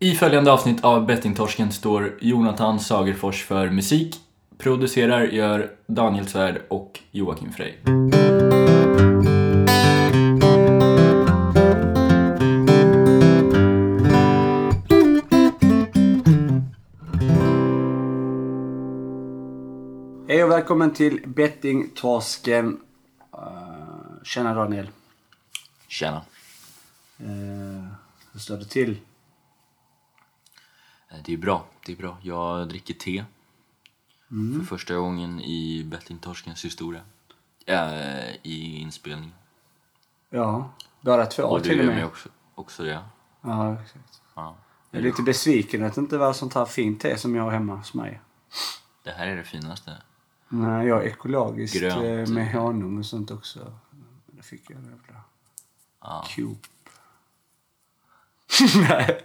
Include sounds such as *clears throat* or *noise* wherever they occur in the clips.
I följande avsnitt av Bettingtorsken står Jonathan Sagerfors för musik. Producerar gör Daniel Svärd och Joakim Frey. Hej och välkommen till Bettingtorsken. Uh, tjena Daniel. Tjena. Uh, hur står det till? Eh, Det är bra, det är bra. Jag dricker te. För första gången i Bettingtorskens historia. Äh, I inspelningen. Ja, båda två Och till och med. också, också det. Ja, exakt. Ja. Jag är lite besviken att det inte var sånt här fint te som jag har hemma hos mig. Det här är det finaste. Nej, jag är ekologiskt Grönt. eh, med honung och sånt också. Det fick jag en jävla Ja. Coop. *laughs* *laughs* *laughs* Nej.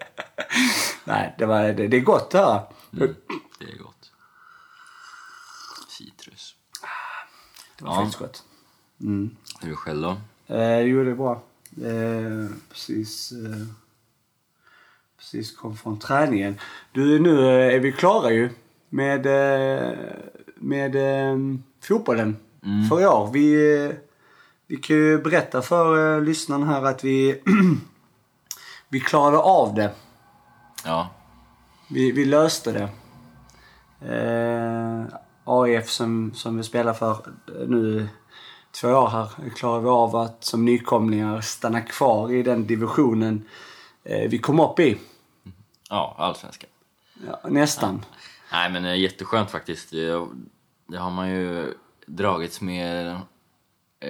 Nej, det, var, det, det är gott det här. Mm, det är gott. Citrus. Det var Ja. faktiskt gott. Mm. Hur själv då? Eh, jo, det är bra. Eh, precis, eh, precis kom från träningen. Du, nu eh, är vi klara ju med, eh, med eh, fotbollen för i år. Vi, vi kan ju berätta för lyssnarna här att vi, *clears throat* vi klarade av det. Ja, Vi, vi löste det. Eh, AIF som, som vi spelar för nu två år här klarar vi av att som nykomlingar stanna kvar i den divisionen eh, vi kom upp i. ja allsvenskan. Ja, nästan. Nej men eh, jätteskönt faktiskt. Det, det har man ju dragits med. Eh,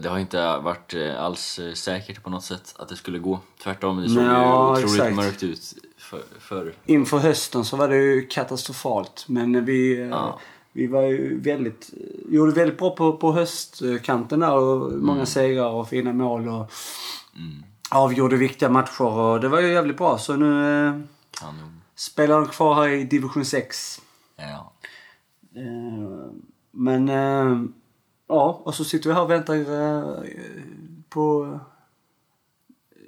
det har inte varit eh, alls eh, säkert på något sätt att det skulle gå. Tvärtom, det såg Ja, ju otroligt exakt. mörkt ut för, för Inför hösten så var det ju katastrofalt. Men vi, eh, Ja. vi var ju väldigt, gjorde väldigt bra på, på höstkanten där. Och många segrar och fina mål. Och avgjorde viktiga matcher. Och det var ju jävligt bra. Så nu kanon. spelar de kvar här i division 6. Ja. Men ja, och så sitter vi här och väntar eh, på eh,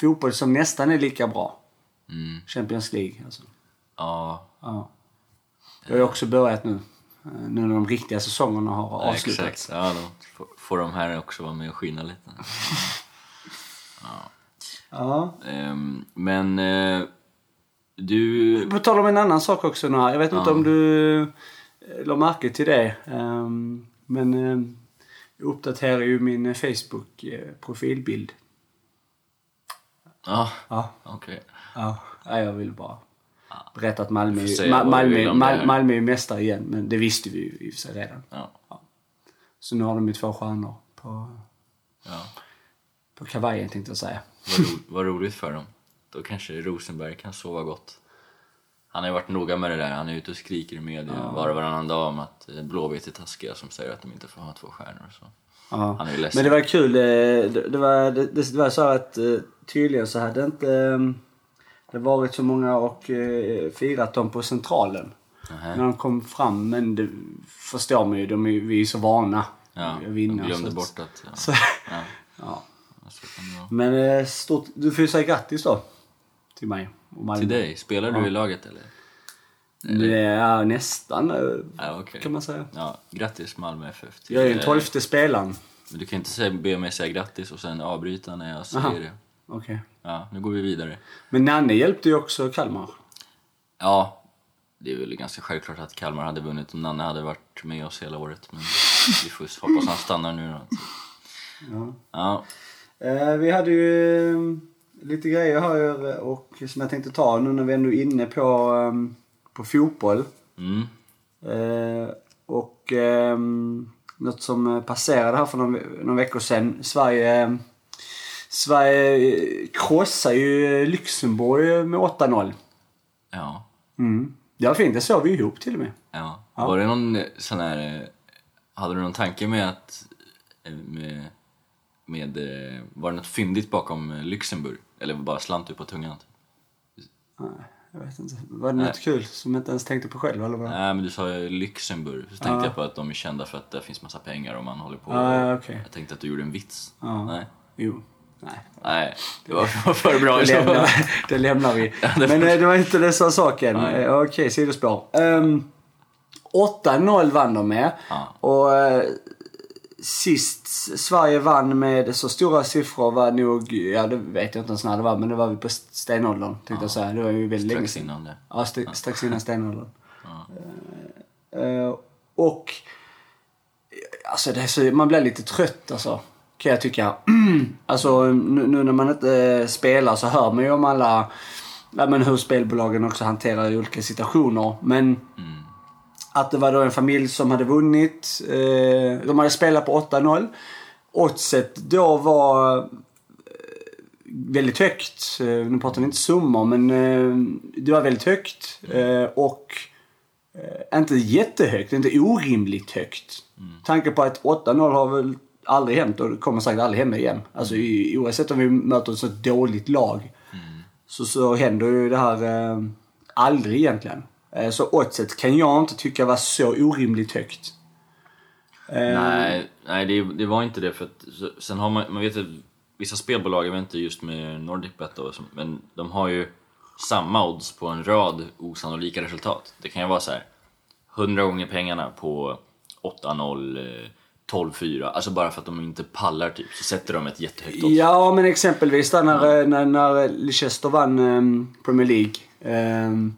fotboll som nästan är lika bra. Mm. Champions League alltså. Ja, Ja. Det har ju också börjat nu. eh, Nu när de riktiga säsongerna har ja, avslutats. exakt. Ja, då får- de här också vara med och skina lite. *laughs* Ja. Ehm, men du... På tal om en annan sak också. Jag vet inte om du la märke till det. Ehm, Men eh, jag uppdaterar ju min Facebook-profilbild. Ja, Ja. okej. Ja, ja, jag vill bara berätta att Malmö, Ma- Malmö, vill om det här. Mal- Malmö är mästare igen. Men det visste vi ju i och för sig redan. Ja. Så nu har de ju två stjärnor på, ja. på kavajen tänkte jag säga. Vad, ro, vad roligt för dem. Då kanske Rosenberg kan sova gott. Han har ju varit noga med det där. Han är ute och skriker i media var och varannan dag om att eh, Blåvitt är taskiga som säger att de inte får ha två stjärnor. Så. Ja. Han är ju ledsen. Men det var kul. Det, det, var, det, det var så att eh, tydligen så hade inte eh, det varit så många och eh, firat dem på Centralen. Nähä. När de kom fram. Men det förstår man ju. De är, vi är så vana Ja, att de vinna. glömde så bort att... Ja, Så, ja, *laughs* ja. Men stort, du får ju säga grattis då. Till mig. Till dig, spelar du i laget eller? Det är nästan Ja, okej. kan man säga. Ja, grattis Malmö FF. Till, Jag är den eh, tolfte spelaren. Men du kan inte säga, be mig säga grattis och sen avbryta när jag säger Aha. det. Okej. Ja, nu går vi vidare. Men Nanne hjälpte ju också Kalmar. Ja, det är väl ganska självklart att Kalmar hade vunnit om Nanne hade varit med oss hela året. Men vi får hoppas han stannar nu då. Ja. Ja, Eh, vi hade ju lite grejer här och som jag tänkte ta nu när vi ändå är inne på, eh, på fotboll. mm. Eh, och eh, något som passerade här för någon, någon veckor sedan. Sverige, eh, Sverige eh, krossar ju Luxemburg med 8-0. ja, Mm. Det var fint, det såg vi ihop till och med. ja. Var det någon eh, sån här... Hade du någon tanke med att... Med, med, var det något fyndigt bakom Luxemburg? Eller bara slant du på tungan? Nej, jag vet inte. Var det något kul som jag inte ens tänkte på själv eller vad? Nej men du sa Luxemburg, så tänkte jag på att de är kända för att det finns massa pengar och man håller på. Ja, ja, okej. Jag tänkte att du gjorde en vits. Ja. Nej. Jo. Nej. Nej, det var för, bra Det lämnar, *laughs* det lämnar vi. Men eh, det var inte var saken. Nej. Eh, Okej, sidospår. Um, 8-0 vann de med. Ja. Och eh, sist Sverige vann med så stora siffror var nog, ja det vet jag inte ens när det var, men det var vi på stenåldern tänkte jag säga. Det var ju väldigt länge Strax innan det. Ja, st- strax innan stenåldern. Eh, och alltså det är så, man blir lite trött alltså. Kan jag tycka. *clears throat* alltså nu, nu när man inte eh, spelar så hör man ju om alla, ja, men hur spelbolagen också hanterar olika situationer. Men att det var då en familj som hade vunnit. Eh, de hade spelat på 8-0. Oddset då var eh, väldigt högt. Eh, nu pratar vi inte summor men det var väldigt högt. Och inte jättehögt, inte orimligt högt. Mm. Tanke på att 8-0 har väl aldrig hänt och kommer säkert aldrig hända igen. Alltså i, oavsett om vi möter ett så dåligt lag så, så händer ju det här eh, aldrig egentligen. Eh, så oddset kan jag inte tycka var så orimligt högt. Eh, Nej, nej det, det var inte det för att sen har man, man vet att vissa spelbolag, jag vet inte just med NordicBet då, men de har ju samma odds på en rad osannolika resultat. Det kan ju vara så här 100 gånger pengarna på 8-0, eh, 12-4, alltså bara för att de inte pallar typ, så sätter de ett jättehögt odds. Ja, men exempelvis där när, eh, när, när Leicester vann ehm, Premier League. ehm,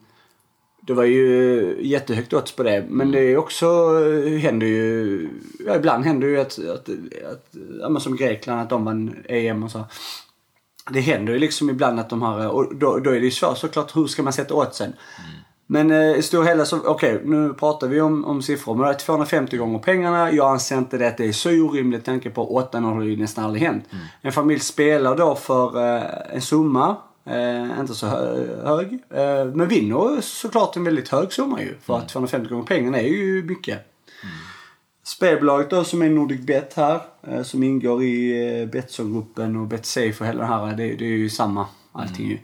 det var ju jättehögt odds på det. Men det är också, eh, händer ju, ja, ibland händer ju att, att, att ja, som Grekland, att de vann EM och så. Det händer ju liksom ibland att de har, och då, då är det ju svårt såklart, hur ska man sätta oddsen? Men eh, i stora hela så, okej nu pratar vi om, om siffror. Men det är 250 gånger pengarna. Jag anser inte det att det är så orimligt tanke på 8 har ju nästan aldrig hänt. En familj spelar då för eh, en summa, eh, inte så hö- hög. Eh, men vinner såklart en väldigt hög summa ju. För att 250 gånger pengarna är ju mycket. Spelbolaget då som är Nordic Bet här, eh, som ingår i eh, Betsson-gruppen och Betsafe och hela det här, det, det är ju samma allting ju.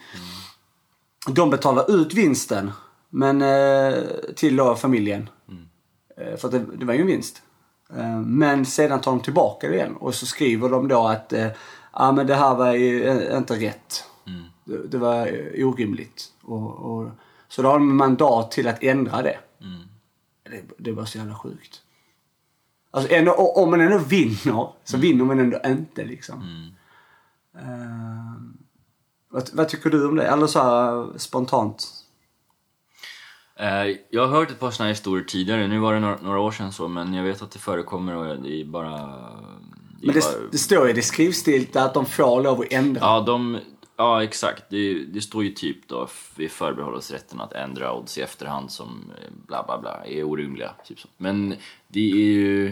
De betalar ut vinsten, men eh, till då familjen. Eh, för att det, det var ju en vinst. Eh, men sedan tar de tillbaka det igen och så skriver de då att ah, men det här var ju inte rätt. Det, det var orimligt. Och, och, så då har de mandat till att ändra det. Det, det var så jävla sjukt. Alltså ändå, om man ändå vinner, så vinner man ändå inte liksom. Eh, vad, vad tycker du om det? Eller så här spontant. Eh, jag har hört ett par här historier tidigare, nu var det några, några år sedan så, men jag vet att det förekommer och det är bara... Det är Men det, bara det står ju, det skrivs stilt att de får lov att ändra. Ja, de, ja exakt. Det, det står ju typ då, vi förbehåller oss rätten att ändra odds i efterhand som eh, bla bla bla är orimliga. Typ så. Men det är ju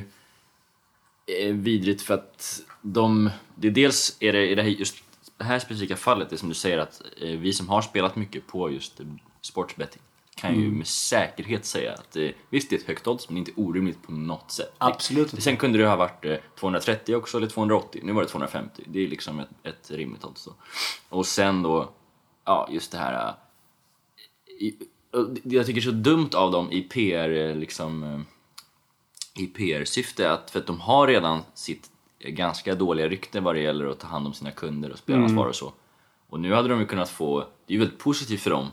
eh, vidrigt för att de, det är dels är det i det här, just det här specifika fallet, det som du säger att eh, vi som har spelat mycket på just sportsbetting kan ju med säkerhet säga att eh, visst det är ett högt odds men inte orimligt på något sätt. Absolut Det, sen kunde det ha varit eh, 230 också eller 280, nu var det 250. Det är liksom ett, ett rimligt odds då. Och sen då, ja just det här... eh, I, jag tycker så dumt av dem i PR, eh, liksom eh, i PR-syfte att för att de har redan sitt eh, ganska dåliga rykte vad det gäller att ta hand om sina kunder och spelansvar och så. Och nu hade de ju kunnat få, det är ju väldigt positivt för dem,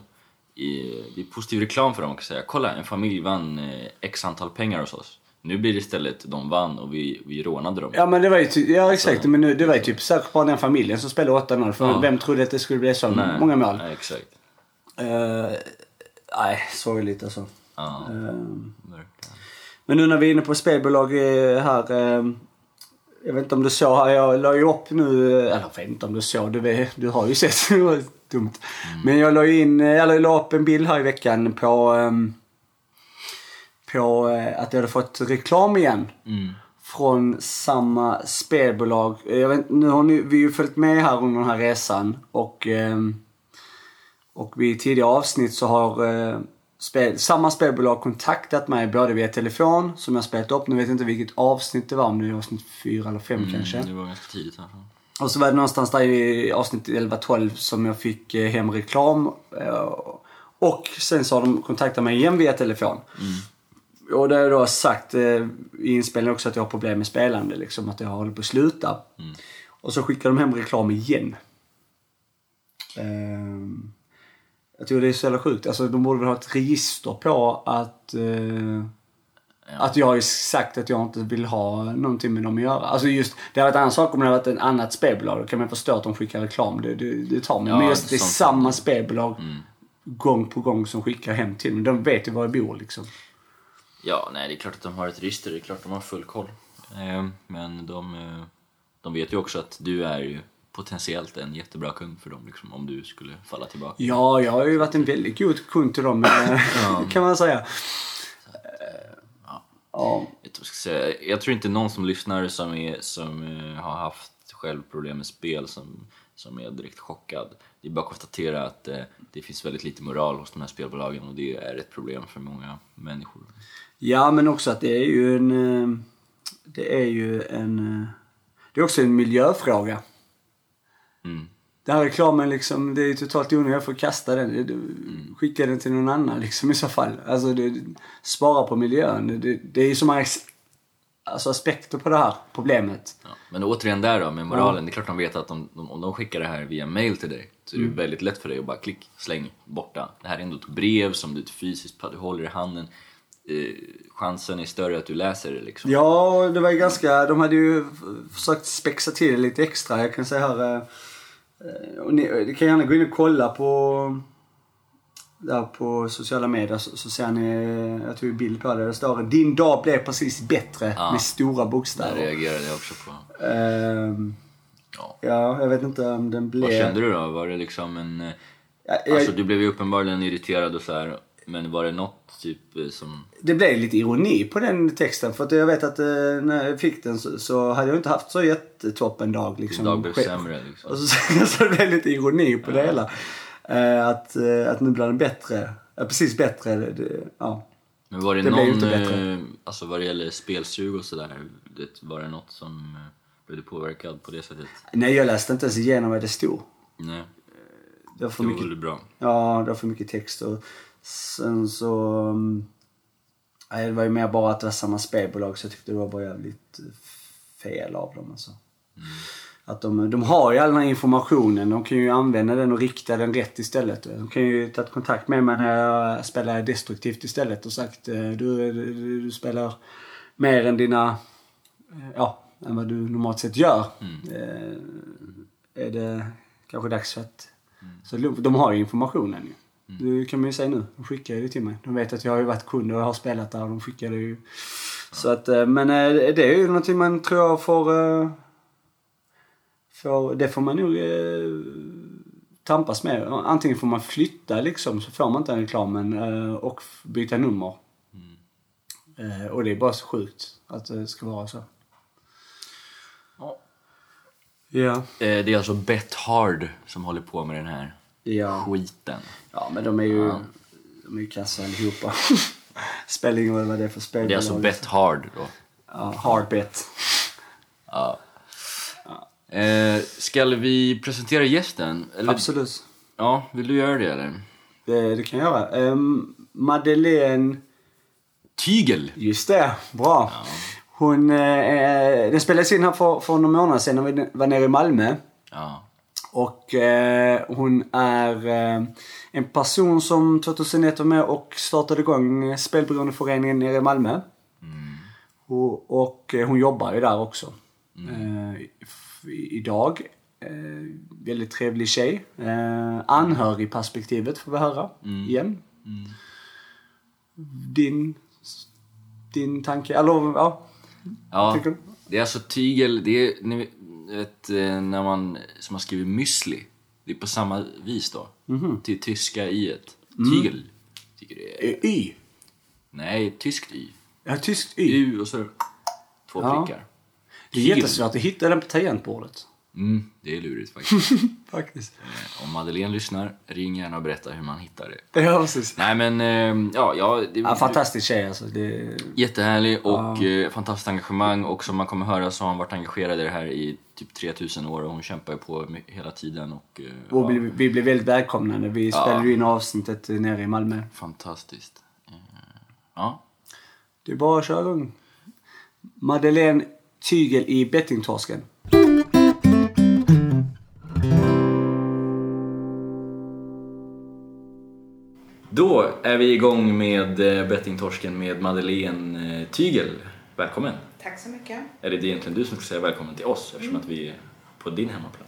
i, det är positiv reklam för dem att säga kolla en familj vann eh, x antal pengar hos oss. Nu blir det istället de vann och vi, vi rånade dem. Ja men det var ju, ty- ja exakt, men nu- det var ju typ säkert bara den familjen som spelade 8-0. För Ja. vem trodde att det skulle bli så Nej, många mål? Nej, exakt. Eh, Nej, sorgligt alltså. Ja, verkligen. Men nu när vi är inne på spelbolag eh, här. eh, Jag vet inte om du såg här, jag la ju upp nu, eller jag vet inte om du såg, du, vet, du har ju sett, *laughs* det var dumt. Men jag la in, eller jag la upp en bild här i veckan på, ehm, på eh, att jag hade fått reklam igen. Mm. Från samma spelbolag. Jag vet, nu har ni, vi har ju följt med här under den här resan och ehm, och vid tidigare avsnitt så har eh, spel, samma spelbolag kontaktat mig både via telefon, som jag spelat upp. Nu vet jag inte vilket avsnitt det var, om det är avsnitt 4 eller 5 kanske. Mm, det var ganska tidigt här. Och så var det någonstans där i avsnitt 11-12 som jag fick eh, hem reklam. Eh, och sen så har de kontaktat mig igen via telefon. Och det har jag då sagt eh, i inspelningen också att jag har problem med spelande, liksom att jag håller på att sluta. Och så skickar de hem reklam igen. Ehm, jag tror det är så jävla sjukt. Alltså de borde väl ha ett register på att... eh, Att jag har sagt att jag inte vill ha någonting med dem att göra. Alltså just, det hade varit en annan sak om det hade varit ett annat spelbolag. Då kan man förstå att de skickar reklam. Det, det, det tar mig. Ja, Men just det är samma spelbolag gång på gång som skickar hem till mig. De vet ju var jag bor liksom. Ja, nej det är klart att de har ett register, det är klart att de har full koll. Eh, Men de, eh, de vet ju också att du är ju potentiellt en jättebra kund för dem liksom, om du skulle falla tillbaka. Ja, jag har ju varit en väldigt god kund till dem, *laughs* eh, kan man säga. Ja. Jag, tror jag ska säga, jag tror inte någon som lyssnar som, är, som eh, har haft själv problem med spel som, som är direkt chockad. Det är bara att konstatera att eh, det finns väldigt lite moral hos de här spelbolagen och det är ett problem för många människor. ja, men också att det är ju en... Det är ju en... Det är också en miljöfråga. Mm. Den här reklamen liksom, det är totalt onödigt. Jag får kasta den. Du- Skicka den till någon annan liksom i så fall. Alltså, det, spara på miljön. Det, det är ju så många alltså, aspekter på det här problemet. Ja. Men återigen där då med moralen, det är klart de vet att om, om de skickar det här via mail till dig så är det väldigt lätt för dig att bara klick, släng, borta. Det här är ändå ett brev som du fysiskt du håller i handen. Eh, chansen är större att du läser det liksom. Ja, det var ju ganska... De hade ju försökt spexa till det lite extra. Jag kan säga här... eh, eh, Och ni, ni kan gärna gå in och kolla på... Där på sociala medier så, så ser ni, eh, jag tog ju bild på det. Det står Din dag blev precis bättre Ja. med stora Det bokstäver. reagerade jag också på. Ehm, Ja. ja, jag vet inte om den blev... Vad kände du då? Var det liksom en... eh, Ja, jag, Alltså du blev ju uppenbarligen irriterad och så här. Men var det något typ eh, som... Det blev lite ironi på den texten. För att jag vet att eh, när jag fick den så, så hade jag inte haft så jättetoppen dag. Liksom, dag blev sämre liksom? Och så, *laughs* så det blev lite ironi på det hela. Eh, att, eh, att nu blir den bättre. Ja, precis bättre. Det, ja. Men var det, Det någon, eh, alltså vad det gäller spelsug och sådär, var det något som blev du påverkad på det sättet? Nej, jag läste inte ens igenom vad det stod. Nej, Det var för det mycket, bra. ja, det var för mycket text. Och sen så... mm, Nej, det var ju mer bara att det var samma spelbolag så jag tyckte det var bara jävligt eh, fel av dem alltså. Att de, de har ju all den här informationen. De kan ju använda den och rikta den rätt istället. De kan ju ta kontakt med mig när jag spelar destruktivt istället och sagt eh, du, du, du spelar mer än dina... eh, Ja, än vad du normalt sett gör. Eh, är det kanske dags för att... Så de- de har ju informationen ju. Det kan man ju säga nu. De skickar ju det till mig. De vet att jag har varit kund och har spelat där och de skickar det ju. Så att, eh, men eh, det är ju någonting man tror jag får... eh, får det får man nog tampas med. Antingen får man flytta liksom så får man inte den reklamen och byta nummer. Eh, och det är bara så sjukt att det ska vara så. Ja. Ja. Det är alltså Bet Hard som håller på med den här Ja. skiten. Ja, men de är ju, Ja. de är ju kassa allihopa. *laughs* Spelar ingen roll vad det är för spelbolag. Det är alltså Bet Hard då. Ja, hard bet. Ja. Eh, ska vi presentera gästen? Eller, Absolut. Ja, vill du göra det eller? Det, det kan jag göra. Um, Madeleine... Tygel! Just det, bra. Hon, eh, den spelades in här för, för några månader sedan när vi var nere i Malmö. Ja. Och eh, hon är eh, en person som 2001 var med och startade igång Spelberoendeföreningen nere i Malmö. Och, och eh, hon jobbar ju där också. Eh, f- idag. Eh, väldigt trevlig tjej. Eh, anhörigperspektivet får vi höra igen. Din, din tanke, eller ja. Ja, Tycker du? det är alltså tygel, det är vet, eh, när man, som man skriver müsli. Det är på samma vis då. Mhm. Till tyska i ett. Mm. Är, Eh, Y. nej, tyskt y. Ja, tyskt Y. U och så två Ja. prickar. Det är jättesvårt att hitta den på tangentbordet. Mm, det är lurigt faktiskt. *laughs* Faktiskt. Eh, Om Madeleine lyssnar, ring gärna och berätta hur man hittar det. Ja, precis. Nej men, eh, ja, ja det, Ja, fantastisk tjej alltså. Det, Jättehärlig och eh, fantastiskt engagemang och som man kommer höra så har hon varit engagerad i det här i typ 3000 år och hon kämpar ju på hela tiden och, eh, och ja, vi, vi blev väldigt välkomnade. Vi spelade ju in avsnittet nere i Malmö. fantastiskt. Eh, ja, Det är bara att köra igång. Madeleine Tygel i Bettingtorsken. Då är vi igång med eh, bettingtorsken med Madeleine eh, Tygel. Välkommen! Tack så mycket. Eller det är egentligen du som ska säga välkommen till oss eftersom att vi är på din hemmaplan.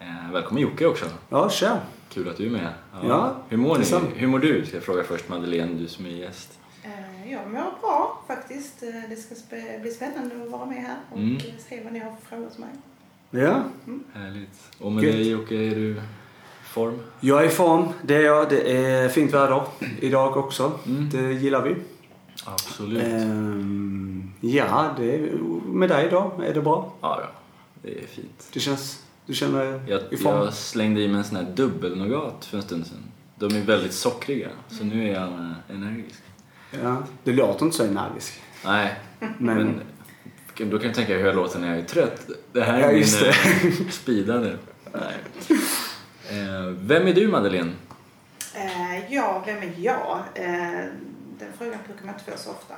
Eh, välkommen Jocke också. Ja, tja. Kul att du är med. Ja, hur, mår ni? hur mår du? Ska jag fråga först Madeleine, du som är gäst. Jag mår bra faktiskt. Det ska bli spännande att vara med här och Mm. se vad ni har för frågor till mig. Ja, Härligt. Och med Gött. dig Jocke, är du form? jag är i form. Det är jag. Det är fint väder idag också. Mm. Det gillar vi. Absolut. Ehm, ja, det är, med dig då? Är det bra? Ja, då. det är fint. Det känns... Du känner Jag, i form? jag slängde i mig en sån här dubbelnougat för en stund sedan. De är väldigt sockriga, så nu är jag eh, energisk. Ja, du låter inte så energisk. Nej, Men, men då kan jag tänka hur jag låter när jag är trött. Det här är Ja, min eh, speedade. Nej. Eh, vem är du Madeleine? Eh, Ja, vem är jag? Eh, Den frågan brukar man inte få så ofta.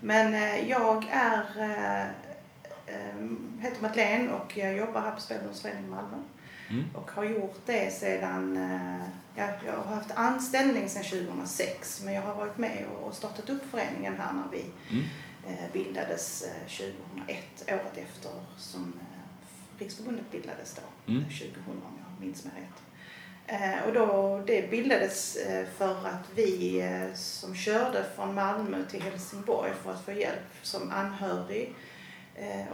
Men jag är, heter Madeleine och jag jobbar här på Spelbolagens förening i Malmö. Mm. Och har gjort det sedan, ja, jag har haft anställning sedan 2006 men jag har varit med och startat upp föreningen här när vi Mm. bildades eh, 2001, året efter som Riksförbundet bildades då, Mm. 2000 om jag minns mig rätt. Eh, Och då, det bildades eh, för att vi eh, som körde från Malmö till Helsingborg för att få hjälp som anhörig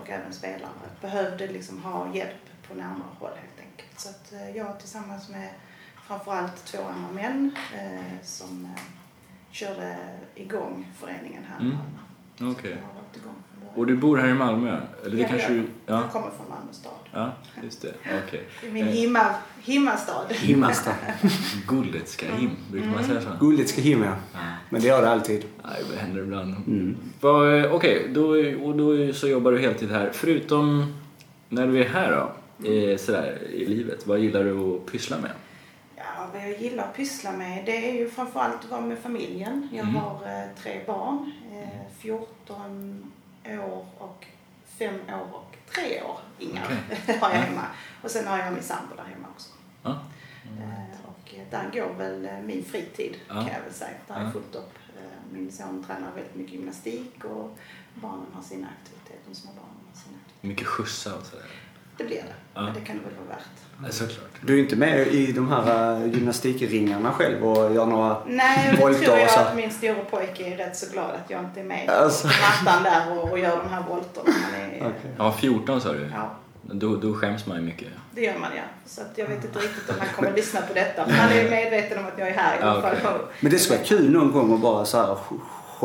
och även spelare behövde liksom ha hjälp på närmare håll helt enkelt. Så att jag tillsammans med framförallt två andra män som körde igång föreningen här i Mm. Malmö. Okej. Så har varit igång. Och du bor här i Malmö? Eller det Ja, kanske ja. du... Ja, Jag kommer från Malmö stad. ja just det. *laughs* Okej. Det är min Eh. himma, himmastad. Himmasta. *laughs* Guldetska him, brukar man säga så? Gulligt ska himla. Ja. Men det gör det alltid. Nej, det händer ibland. Mm. Eh, Okej, då, och då så jobbar du heltid här. Förutom när du är här då, eh, sådär, i livet, vad gillar du att pyssla med? Ja, vad jag gillar att pyssla med det är ju framförallt att vara med familjen. Jag Mm. har tre barn, eh, 14 år och 5 år och 3 år inga *laughs* har jag Ja. hemma. Och sen har jag min sambo där hemma också. Ja. Eh, och där går väl eh, min fritid Ja. kan jag väl säga. Där Ja. är fullt upp. Eh, Min son tränar väldigt mycket gymnastik och barnen har sina aktiviteter. De små barnen har sina aktiviteter. Mycket skjutsa och sådär. Det blir det. Ja. Men det kan det väl vara värt. Ja, såklart. Du är inte med i de här äh, gymnastikringarna själv och gör några... Nej, och det tror och jag att min stora pojke är rätt så glad att jag inte är med Alltså. på mattan där och, och gör de här volterna. Är. Han var 14 sa du? Ja, Då, då skäms man ju mycket. det gör man ja. Så att jag vet inte riktigt om han kommer lyssna på detta. Men han är *laughs* medveten om att jag är här i Ja, alla fall. okej. Men det skulle vara kul någon gång att bara så här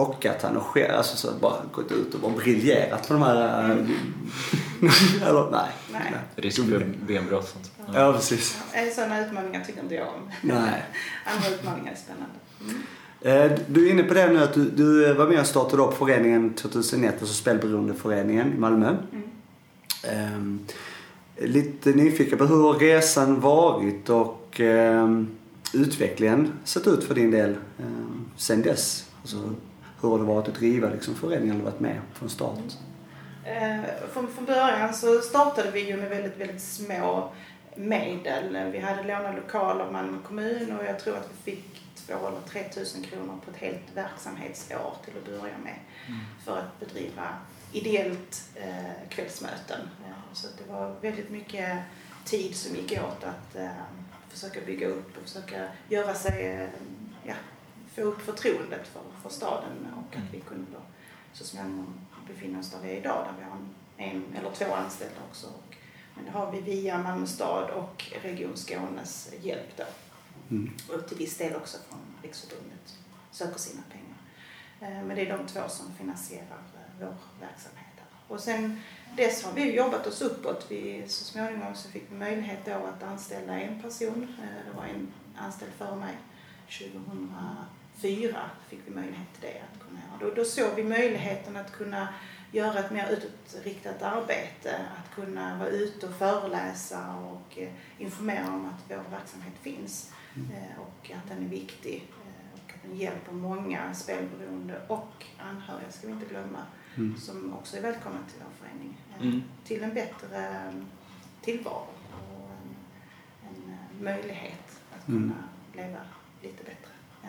chockat han och ske- alltså så bara gått ut och bara briljerat på de här... äh, Eller nej. Nej. Risk för benbrott och sånt. Ja. Ja, precis. Ja, Sådana utmaningar tycker inte jag om. Nej. *laughs* Andra utmaningar är spännande. Mm. Eh, Du är inne på det nu att du, du var med och startade upp föreningen 2001, alltså Spelberoendeföreningen i Malmö. Mm. Ehm, lite nyfiken på hur har resan varit och ehm, utvecklingen sett ut för din del ehm, sen dess? Alltså, hur har det varit att driva liksom, föreningen eller varit med från start? Eh, från, från början så startade vi ju med väldigt, väldigt små medel. Vi hade lånat lokaler av Malmö kommun och jag tror att vi fick 2 eller 3 tusen kronor på ett helt verksamhetsår till att börja med för att bedriva ideellt eh, kvällsmöten. Eh, så det var väldigt mycket tid som gick åt att eh, försöka bygga upp och försöka göra sig, eh, ja, få upp förtroendet för, för staden och att vi kunde då så småningom befinna oss där vi är idag där vi har en, eller två anställda också. Och, men det har vi via Malmö stad och Region Skånes hjälp då. Mm. Och till viss del också från Riksförbundet söker sina pengar. Eh, Men det är de två som finansierar eh, vår verksamhet. Och sen dess har vi jobbat oss uppåt. Vi, så småningom så fick vi möjlighet då att anställa en person. Eh, Det var en anställd före mig. 2004 fick vi möjlighet till det. Att kunna göra. Då, då såg vi möjligheten att kunna göra ett mer utåtriktat arbete. Att kunna vara ute och föreläsa och eh, informera om att vår verksamhet finns eh, och att den är viktig eh, och att den hjälper många spelberoende och anhöriga, ska vi inte glömma, Mm. som också är välkomna till vår förening. Mm. Till en bättre tillvaro och en, en möjlighet att kunna Mm. leva lite bättre.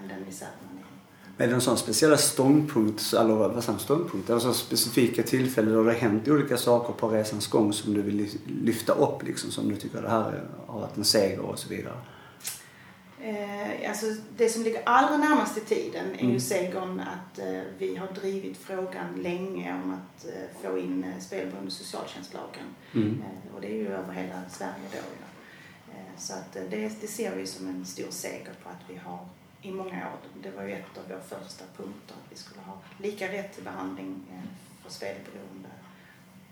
Den misär man är i. Är det en sån speciella ståndpunkt, eller vad man, ståndpunkt, alltså specifika tillfällen där det har hänt olika saker på resans gång som du vill lyfta upp liksom, som du tycker det här har varit en seger och så vidare? Eh, alltså det som ligger allra närmast i tiden är Mm. ju segern att eh, vi har drivit frågan länge om att eh, få in eh, spelberoende socialtjänstlagen. Mm. Eh, och det är ju över hela Sverige då. Ja. Eh, så att eh, det, det ser vi som en stor seger på att vi har i många år. Det var ju ett av våra första punkter att vi skulle ha lika rätt till behandling eh, för spelberoende.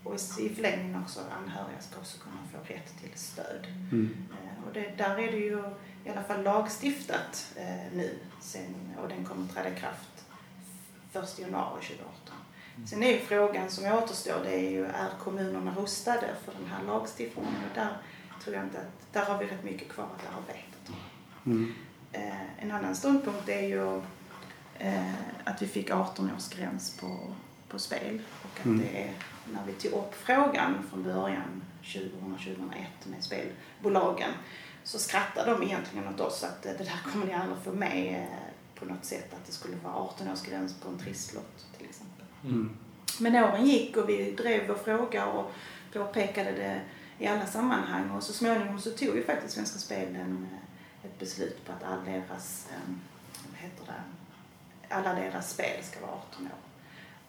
Och i- förlängningen också anhöriga ska också kunna få rätt till stöd. Mm. Eh, Och det, där är det ju i alla fall lagstiftat eh, nu sen, och den kommer träda i kraft 1 januari 2018. Sen är ju frågan som återstår, det är ju är kommunerna rustade för den här lagstiftningen? Och där tror jag inte att, där har vi rätt mycket kvar att arbeta. jag. Mm. Eh, en annan ståndpunkt är ju eh, att vi fick 18-årsgräns på, på spel och att Mm. det är när vi tog upp frågan från början 2000-2001 med spelbolagen så skrattade de egentligen åt oss att eh, det där kommer ni aldrig få med på något sätt att det skulle vara 18-årsgräns på en trisslott till exempel. Mm. Men åren gick och vi drev vår fråga och påpekade det i alla sammanhang och så småningom så tog ju faktiskt Svenska Spel en, eh, ett beslut på att all deras, eh, vad heter det, alla deras spel ska vara 18 år.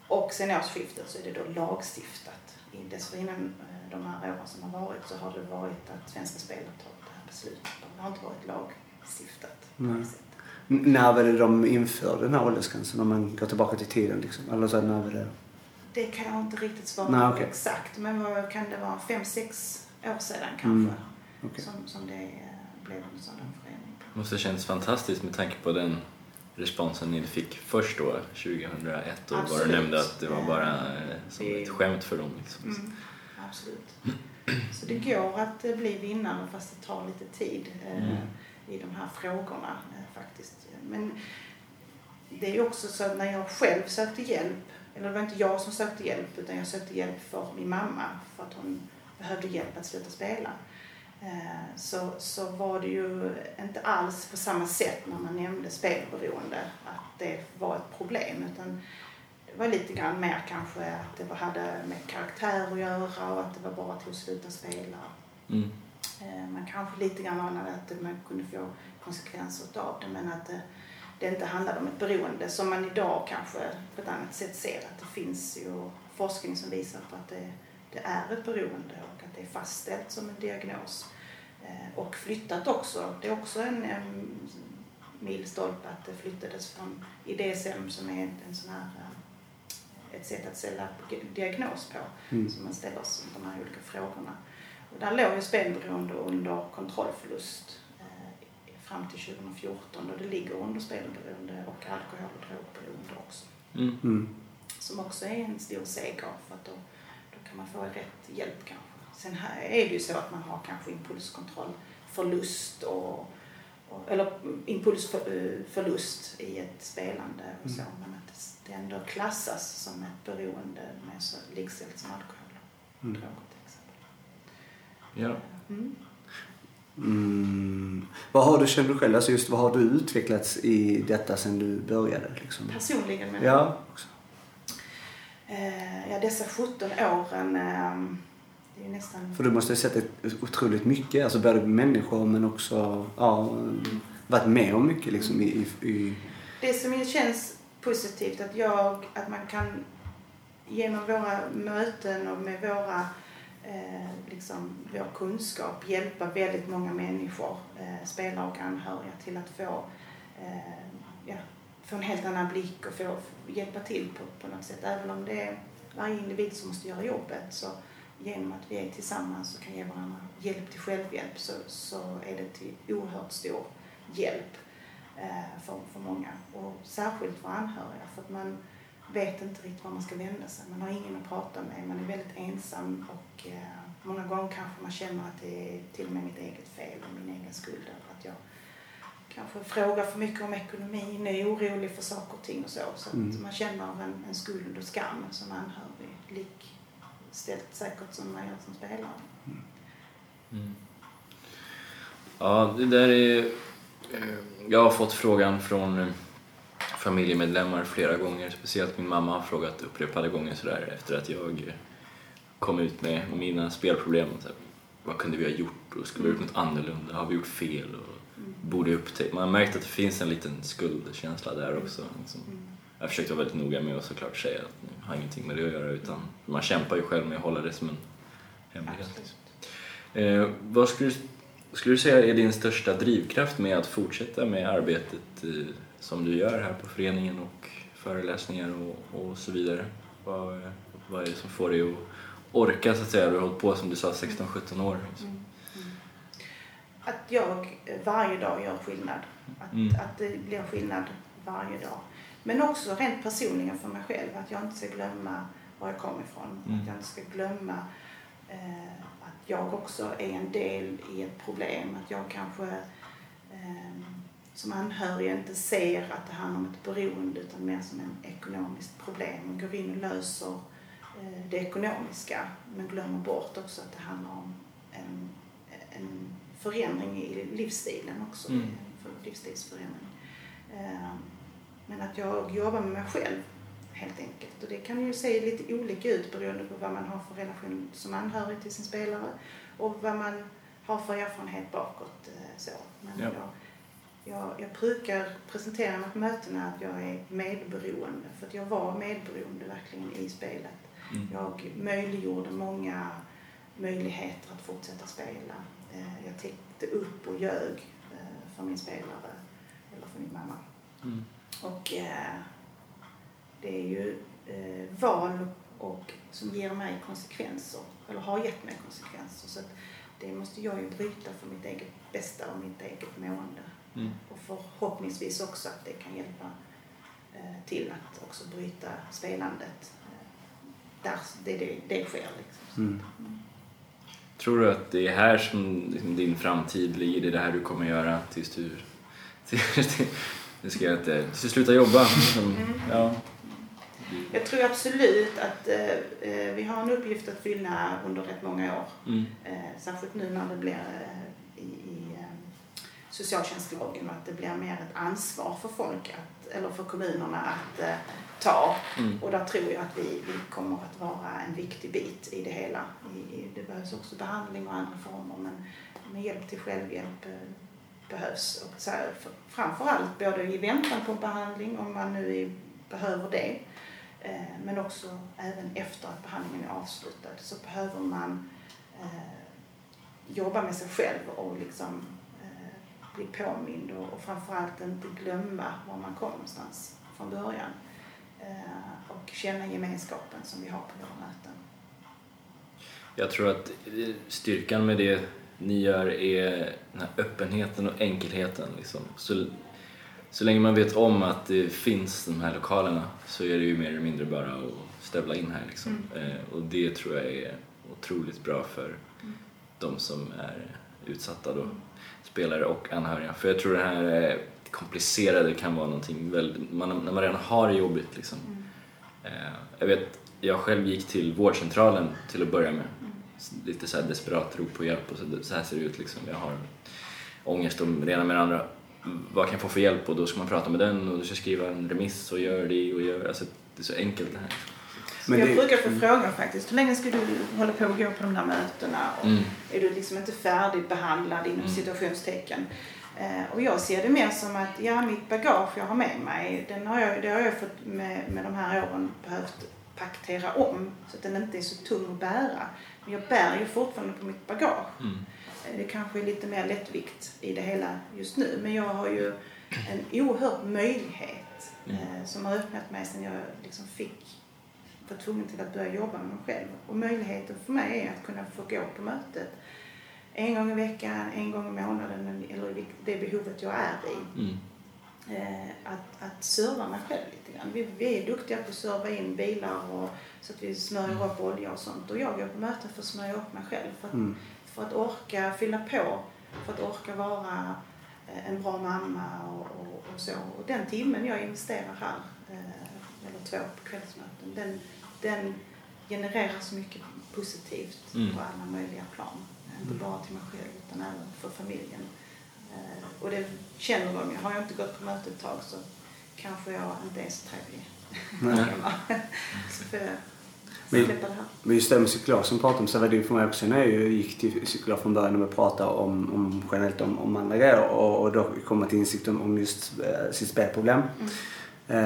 Och sen årsskiftet så är det då lagstiftat. Dessförinnan eh, de här åren som har varit så har det varit att Svenska Spel har tagit det här beslutet. Det har inte varit lagstiftat. När var det de införde den här åldersgränsen? Om man går tillbaka till tiden liksom? Eller så när var det? Det kan jag inte riktigt svara Nej, okej. exakt. Men vad kan det vara? Fem, sex år sedan kanske. Mm, okej. Som, som det eh, blev en sådan måste ha känts fantastiskt med tanke på den responsen ni fick först då, 2001 och Absolut. nämnde att det var bara eh, som Det- ett skämt för dem. Liksom. Mm, absolut. Så det går att eh, bli vinnare fast det tar lite tid eh, Mm. i de här frågorna faktiskt. Men det är också så att när jag själv sökte hjälp, eller det var inte jag som sökte hjälp utan jag sökte hjälp för min mamma för att hon behövde hjälp att sluta spela. Eh, Så, så var det ju inte alls på samma sätt när man nämnde spelberoende att det var ett problem utan det var lite grann mer kanske att det hade med karaktär att göra och att det var bara till att sluta spela. Mm. Eh, Man kanske lite grann anade att man kunde få konsekvenser av det men att det, det inte handlade om ett beroende som man idag kanske på ett annat sätt ser att det finns ju forskning som visar på att det, det är ett beroende det är fastställt som en diagnos. Eh, Och flyttat också. Det är också en, em, milstolpe att det flyttades från IDSM som är en sån här eh, ett sätt att ställa diagnos på. Mm. Så man ställer de här olika frågorna. Och där låg ju spelberoende under kontrollförlust eh, fram till 2014 och det ligger under spelberoende och alkohol och drogberoende också. Mm. Mm. Som också är en stor seger för att då, då kan man få rätt hjälp kanske. Sen här är det ju så att man har kanske impulskontrollförlust och, och eller impulsförlust i ett spelande och så. Men att det- ändå klassas som ett beroende med så likställt som alkohol och Mm. droger till exempel. Ja. Mm. Mm. Vad har du, känner du själv, alltså just vad har du utvecklats i detta sen du började? Liksom? Personligen men Ja, också. eh, ja, dessa 17 åren eh, nästan För du måste ha sett ett, otroligt mycket, alltså både människor men också, ja, varit med om mycket liksom i, i, Det som känns positivt att jag, att man kan genom våra möten och med våra, eh, liksom, vår kunskap hjälpa väldigt många människor, eh, spelare och anhöriga till att få, eh, ja, få en helt annan blick och få hjälpa till på, på något sätt. Även om det är varje individ som måste göra jobbet så genom att vi är tillsammans och kan ge varandra hjälp till självhjälp så, så är det till oerhört stor hjälp eh, för, för många. Och särskilt för anhöriga för att man vet inte riktigt var man ska vända sig. Man har ingen att prata med, man är väldigt ensam och eh, många gånger kanske man känner att det är till och med mitt eget fel och min egen skuld. Eller att jag kanske frågar för mycket om ekonomin, är orolig för saker och ting och så. Så Mm. man känner en, en skuld och skam som anhörig. Likställt säkert som man gör som spelare. Mm. Ja, det där är... eh, jag har fått frågan från eh, familjemedlemmar flera gånger. Speciellt min mamma har frågat upprepade gånger sådär efter att jag eh, kom ut med mina spelproblem. Så här, vad kunde vi ha gjort? Och skulle vi ha gjort något annorlunda? Har vi gjort fel? Och borde upptäcka. Man har märkt att det finns en liten skuldkänsla där också. Liksom. Jag försökte vara väldigt noga med att såklart säga att det har ingenting med det att göra utan man kämpar ju själv med att hålla det som en hemlighet. Eh, vad skulle, skulle du säga är din största drivkraft med att fortsätta med arbetet eh, som du gör här på föreningen och föreläsningar och, och så vidare? Vad, vad är det som får dig att orka så att säga? Du har hållit på som du sa 16-17 år. Liksom. Mm. Att jag varje dag gör skillnad. Att, Mm. att det blir skillnad varje dag. Men också rent personligen för mig själv. Att jag inte ska glömma var jag kommer ifrån. Mm. Att jag inte ska glömma eh, att jag också är en del i ett problem. Att jag kanske eh, som anhörig inte ser att det handlar om ett beroende utan mer som en ekonomiskt problem. Och går in och löser eh, det ekonomiska men glömmer bort också att det handlar om en, en förändring i livsstilen också. Mm. Livsstilsförändring. Eh, Men att jag jobbar med mig själv helt enkelt. Och det kan ju se lite olika ut beroende på vad man har för relation som anhörig till sin spelare och vad man har för erfarenhet bakåt. eh, Så. Men Ja. jag, jag, jag brukar presentera mig på mötena att jag är medberoende för att jag var medberoende verkligen i spelet. Mm. Jag möjliggjorde många möjligheter att fortsätta spela. Eh, Jag täckte upp och ljög eh, för min spelare eller för min mamma. Mm. Och eh, det är ju eh, val och, som ger mig konsekvenser, eller har gett mig konsekvenser. Så det måste jag ju bryta för mitt eget bästa och mitt eget mående. Mm. Och förhoppningsvis också att det kan hjälpa eh, till att också bryta spelandet eh, där det, det, det sker. Liksom. Mm. Tror du att det är här som liksom, din framtid ligger? Det är det här du kommer göra tills du... *laughs* Till, det ska jag inte... Du slutar jobba? Liksom, ja. Jag tror absolut att eh, eh, vi har en uppgift att fylla under rätt många år. Mm. Eh, särskilt nu när det blir eh, i, i eh, socialtjänstlagen och att det blir mer ett ansvar för folk, att, eller för kommunerna att eh, ta. Mm. Och där tror jag att vi, vi kommer att vara en viktig bit i det hela. I, i, det behövs också behandling och andra former men, men hjälp till självhjälp eh, behövs. Och så här, för, framförallt både i väntan på behandling om man nu behöver det eh, men också även efter att behandlingen är avslutad så behöver man eh, jobba med sig själv och liksom eh, bli påmind och, och framförallt inte glömma var man kom någonstans från början. Eh, och känna gemenskapen som vi har på våra möten. Jag tror att eh, styrkan med det ni gör är den här öppenheten och enkelheten. Liksom. Så, så länge man vet om att det finns de här lokalerna så är det ju mer eller mindre bara att stövla in här. Liksom. Eh, och det tror jag är otroligt bra för de som är utsatta då, spelare och anhöriga. För jag tror det här eh, komplicerade kan vara någonting väldigt, man, när man redan har det jobbigt liksom. Eh, jag vet, jag själv gick till vårdcentralen till att börja med. Lite så här desperat rop på hjälp och så, så här ser det ut liksom. Jag har ångest om det ena med det andra. Vad kan jag få för hjälp? Och då ska man prata med den och du ska skriva en remiss och gör det och gör. Alltså, det är så enkelt det här. Men jag det- brukar få frågan faktiskt, hur länge ska du hålla på och gå på de där mötena? Och Mm. Är du liksom inte färdigbehandlad inom Mm. situationstecken? Eh, och jag ser det mer som att, ja mitt bagage jag har med mig, den har jag, det har jag fått med, med de här åren behövt paktera om så att den inte är så tung att bära. Men jag bär ju fortfarande på mitt bagage. Mm. Eh, Det kanske är lite mer lättvikt i det hela just nu. Men jag har ju en oerhörd möjlighet eh, som har öppnat mig sedan jag liksom fick var tvungen till att börja jobba med mig själv. Och möjligheten för mig är att kunna få gå på mötet en gång i veckan, en gång i månaden eller det behovet jag är i. Mm. Eh, att, att serva mig själv lite grann. Vi, vi är duktiga på att serva in bilar och, så att vi smörjer upp olja och sånt. Och jag går på möten för att smörja upp mig själv. För att, Mm. för att orka fylla på, för att orka vara eh, en bra mamma och, och, och så. Och den timmen jag investerar här, eh, eller två på kvällsmöten, den, den genererar så mycket positivt Mm. på alla möjliga plan. Inte bara till mig själv utan även för familjen. Och det känner de ju. Har jag inte gått på möte ett tag så kanske jag inte är så trevlig *laughs* så får jag Men- släppa det här. Men just det med psykolog som pratar om så var det ju för mig också när jag gick till psykolog från början och pratade om, om generellt om, om andra grejer och, och då kom man till insikt om, om just eh, sitt spelproblem. Eh,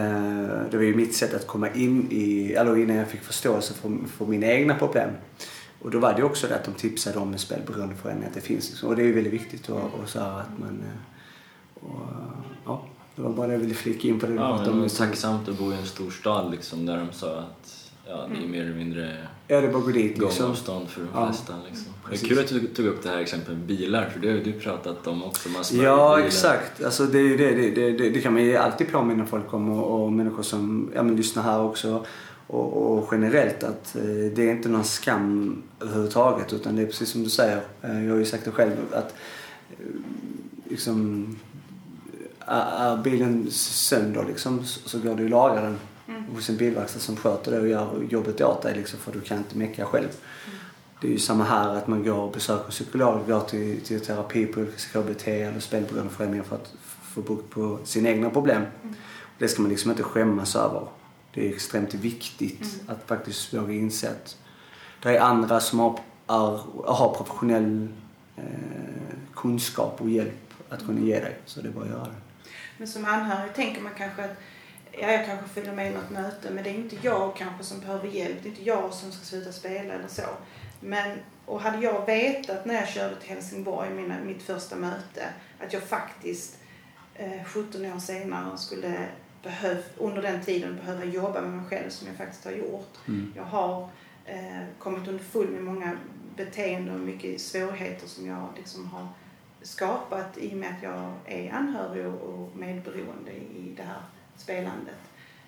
det var ju mitt sätt att komma in i, eller innan jag fick förståelse för, för mina egna problem. Och då var det också det att de tipsade om en spelberoendeförening, att det finns liksom. Och det är ju väldigt viktigt och, och så att man, eh, det var bara jag ville flika in på det Ja, men om. det tacksamt att bo i en stor stad liksom, där de sa att ja, det är mer eller mindre Ja, det bara att gå dit liksom. gångavstånd för de Ja, flesta. Liksom. Det är kul att du tog upp det här exemplet med bilar, för det har ju du pratat om också. Ja, exakt. Alltså det, är ju det, det, det, det, det kan man ju alltid påminna folk om och, och människor som ja, men lyssnar här också. Och, och generellt att eh, det är inte någon skam överhuvudtaget utan det är precis som du säger. Eh, jag har ju sagt det själv att eh, liksom är, bilen sönder liksom så, går det ju att laga den hos en bilverkstad som sköter det och gör jobbet åt dig liksom för du kan inte mecka själv. Det är ju samma här att man går och besöker psykolog, går till, till terapi på KBT eller spelberoendeföreningar för att få bukt på sina egna problem. Det ska man liksom inte skämmas över. Det är extremt viktigt att faktiskt våga inse att det är andra som har, är, har professionell eh, kunskap och hjälp att kunna ge dig. Så det är bara att göra det. Men som anhörig tänker man kanske att ja, jag kanske följer med i något möte men det är inte jag kanske som behöver hjälp. Det är inte jag som ska sluta spela eller så. Men, och hade jag vetat när jag körde till Helsingborg, mina, mitt första möte, att jag faktiskt eh, 17 år senare skulle behöv, under den tiden behöva jobba med mig själv som jag faktiskt har gjort. Jag har eh, kommit underfull med många beteenden och mycket svårigheter som jag liksom har skapat i och med att jag är anhörig och- medberoende i det här spelandet.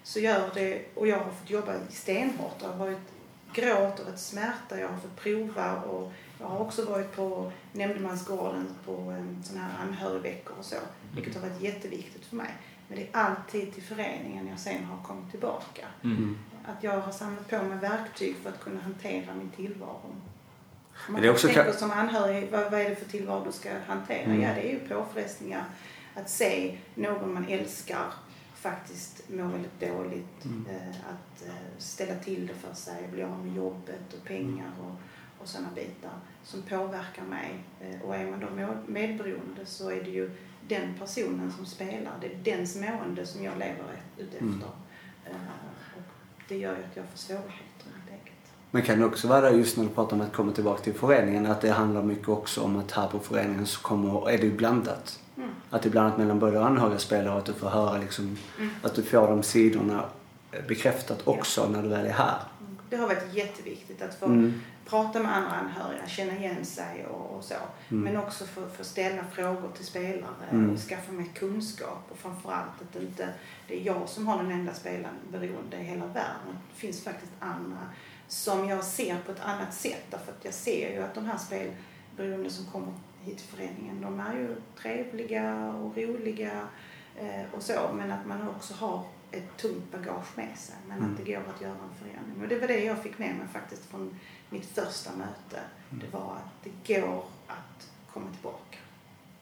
Så gör det, och jag har fått jobba stenhårt. Det har varit gråt och varit smärta. Jag har fått prova och jag har också varit på nämndemansgården på en sån här anhörigveckor och så. Vilket har varit jätteviktigt för mig. Men det är alltid till föreningen jag sen har kommit tillbaka. Mm. Att jag har samlat på mig verktyg för att kunna hantera min tillvaro. Man det är också tänker som anhörig, vad, vad är det för tillvaro du ska hantera? Mm. Ja, det är ju påfrestningar. Att se någon man älskar faktiskt må väldigt dåligt. Mm. Eh, att eh, ställa till det för sig, bli av med jobbet och pengar och, och sådana bitar som påverkar mig. Eh, och är man då medberoende så är det ju den personen som spelar. Det är dens mående som jag lever ut efter. Mm. Eh, och det gör ju att jag får svårigheter. Men kan också vara just när du pratar om att komma tillbaka till föreningen att det handlar mycket också om att här på föreningen så kommer, är det ju blandat. Mm. Att det är blandat mellan både anhöriga spelare och att du får höra liksom, Mm. att du får de sidorna bekräftat också när du väl är här. Det har varit jätteviktigt att få Mm. prata med andra anhöriga, känna igen sig och, och så. Men också få, få ställa frågor till spelare Mm. och skaffa mig kunskap. Och framförallt att det inte det är jag som har den enda spelaren beroende i hela världen. Det finns faktiskt andra som jag ser på ett annat sätt. Därför att jag ser ju att de här spelberoende som kommer hit till föreningen, de är ju trevliga och roliga eh, och så. Men att man också har ett tungt bagage med sig. Men Mm. att det går att göra en förändring. Och det var det jag fick med mig faktiskt från mitt första möte. Det var att det går att komma tillbaka.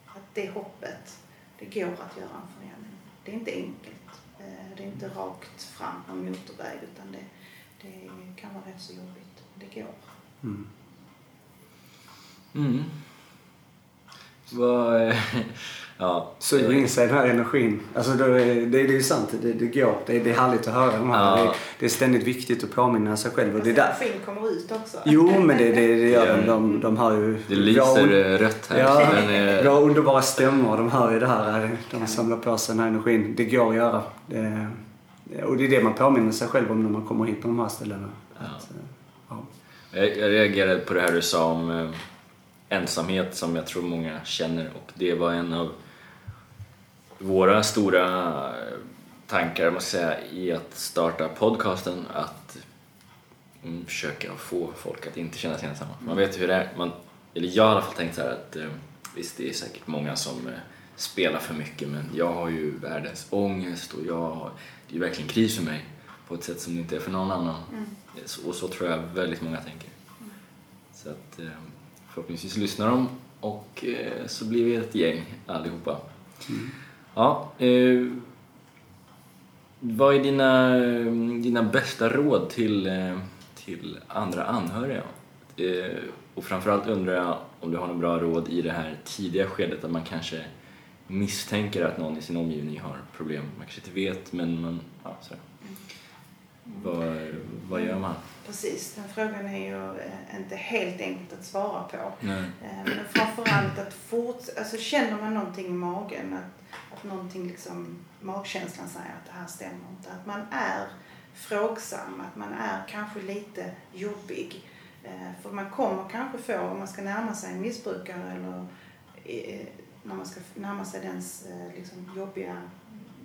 Att det hoppet, det går att göra en förändring. Det är inte enkelt. Eh, Det är inte rakt fram på en motorväg utan det, det kan vara rätt så jobbigt. Det går. Mm. Mm. Vad... eh, *laughs* ja. Suger in sig den här energin. Alltså det, det, det är ju sant, det, det går. Det, det är härligt att höra de här. Ja. Det, det är ständigt viktigt att påminna sig själv. Och det är där. Energin kommer ut också. Jo, men det, det, det gör de. Ja. De, de har ju... Det lyser eh, rött här. Ja, Men, vi eh, *laughs* har underbara stämmor. De hör ju det här. De samlar på sig den här energin. Det går att göra. Det, och det är det man påminner sig själv om när man kommer hit på de här ställena. Att, eh, ja. Jag, jag reagerade på det här du sa om eh, ensamhet som jag tror många känner och det var en av våra stora eh, tankar man ska säga, i att starta podcasten att mm, försöka få folk att inte känna sig ensamma. Man vet hur det är. Man, eller jag har i alla fall tänkt så här att eh, visst det är säkert många som eh, spelar för mycket men jag har ju världens ångest och jag har, det är ju verkligen kris för mig på ett sätt som det inte är för någon annan. Så- Och så tror jag väldigt många tänker. Så att eh, förhoppningsvis lyssnar de och eh, så blir vi ett gäng allihopa. Ja, eh, vad är dina, dina bästa råd till, eh, till andra anhöriga? Eh, och framförallt undrar jag om du har några bra råd i det här tidiga skedet där man kanske misstänker att någon i sin omgivning har problem. Man kanske inte vet, men man... Ja, så. Vad, vad gör man? Precis, den frågan är ju eh, inte helt enkelt att svara på. Nej. Eh, Men framförallt att fort, alltså känner man någonting i magen, att, att någonting liksom, magkänslan säger att det här stämmer inte. Att man är frågsam, att man är kanske lite jobbig. Eh, För man kommer kanske få, om man ska närma sig en missbrukare eller när man ska närma sig dens eh, liksom, jobbiga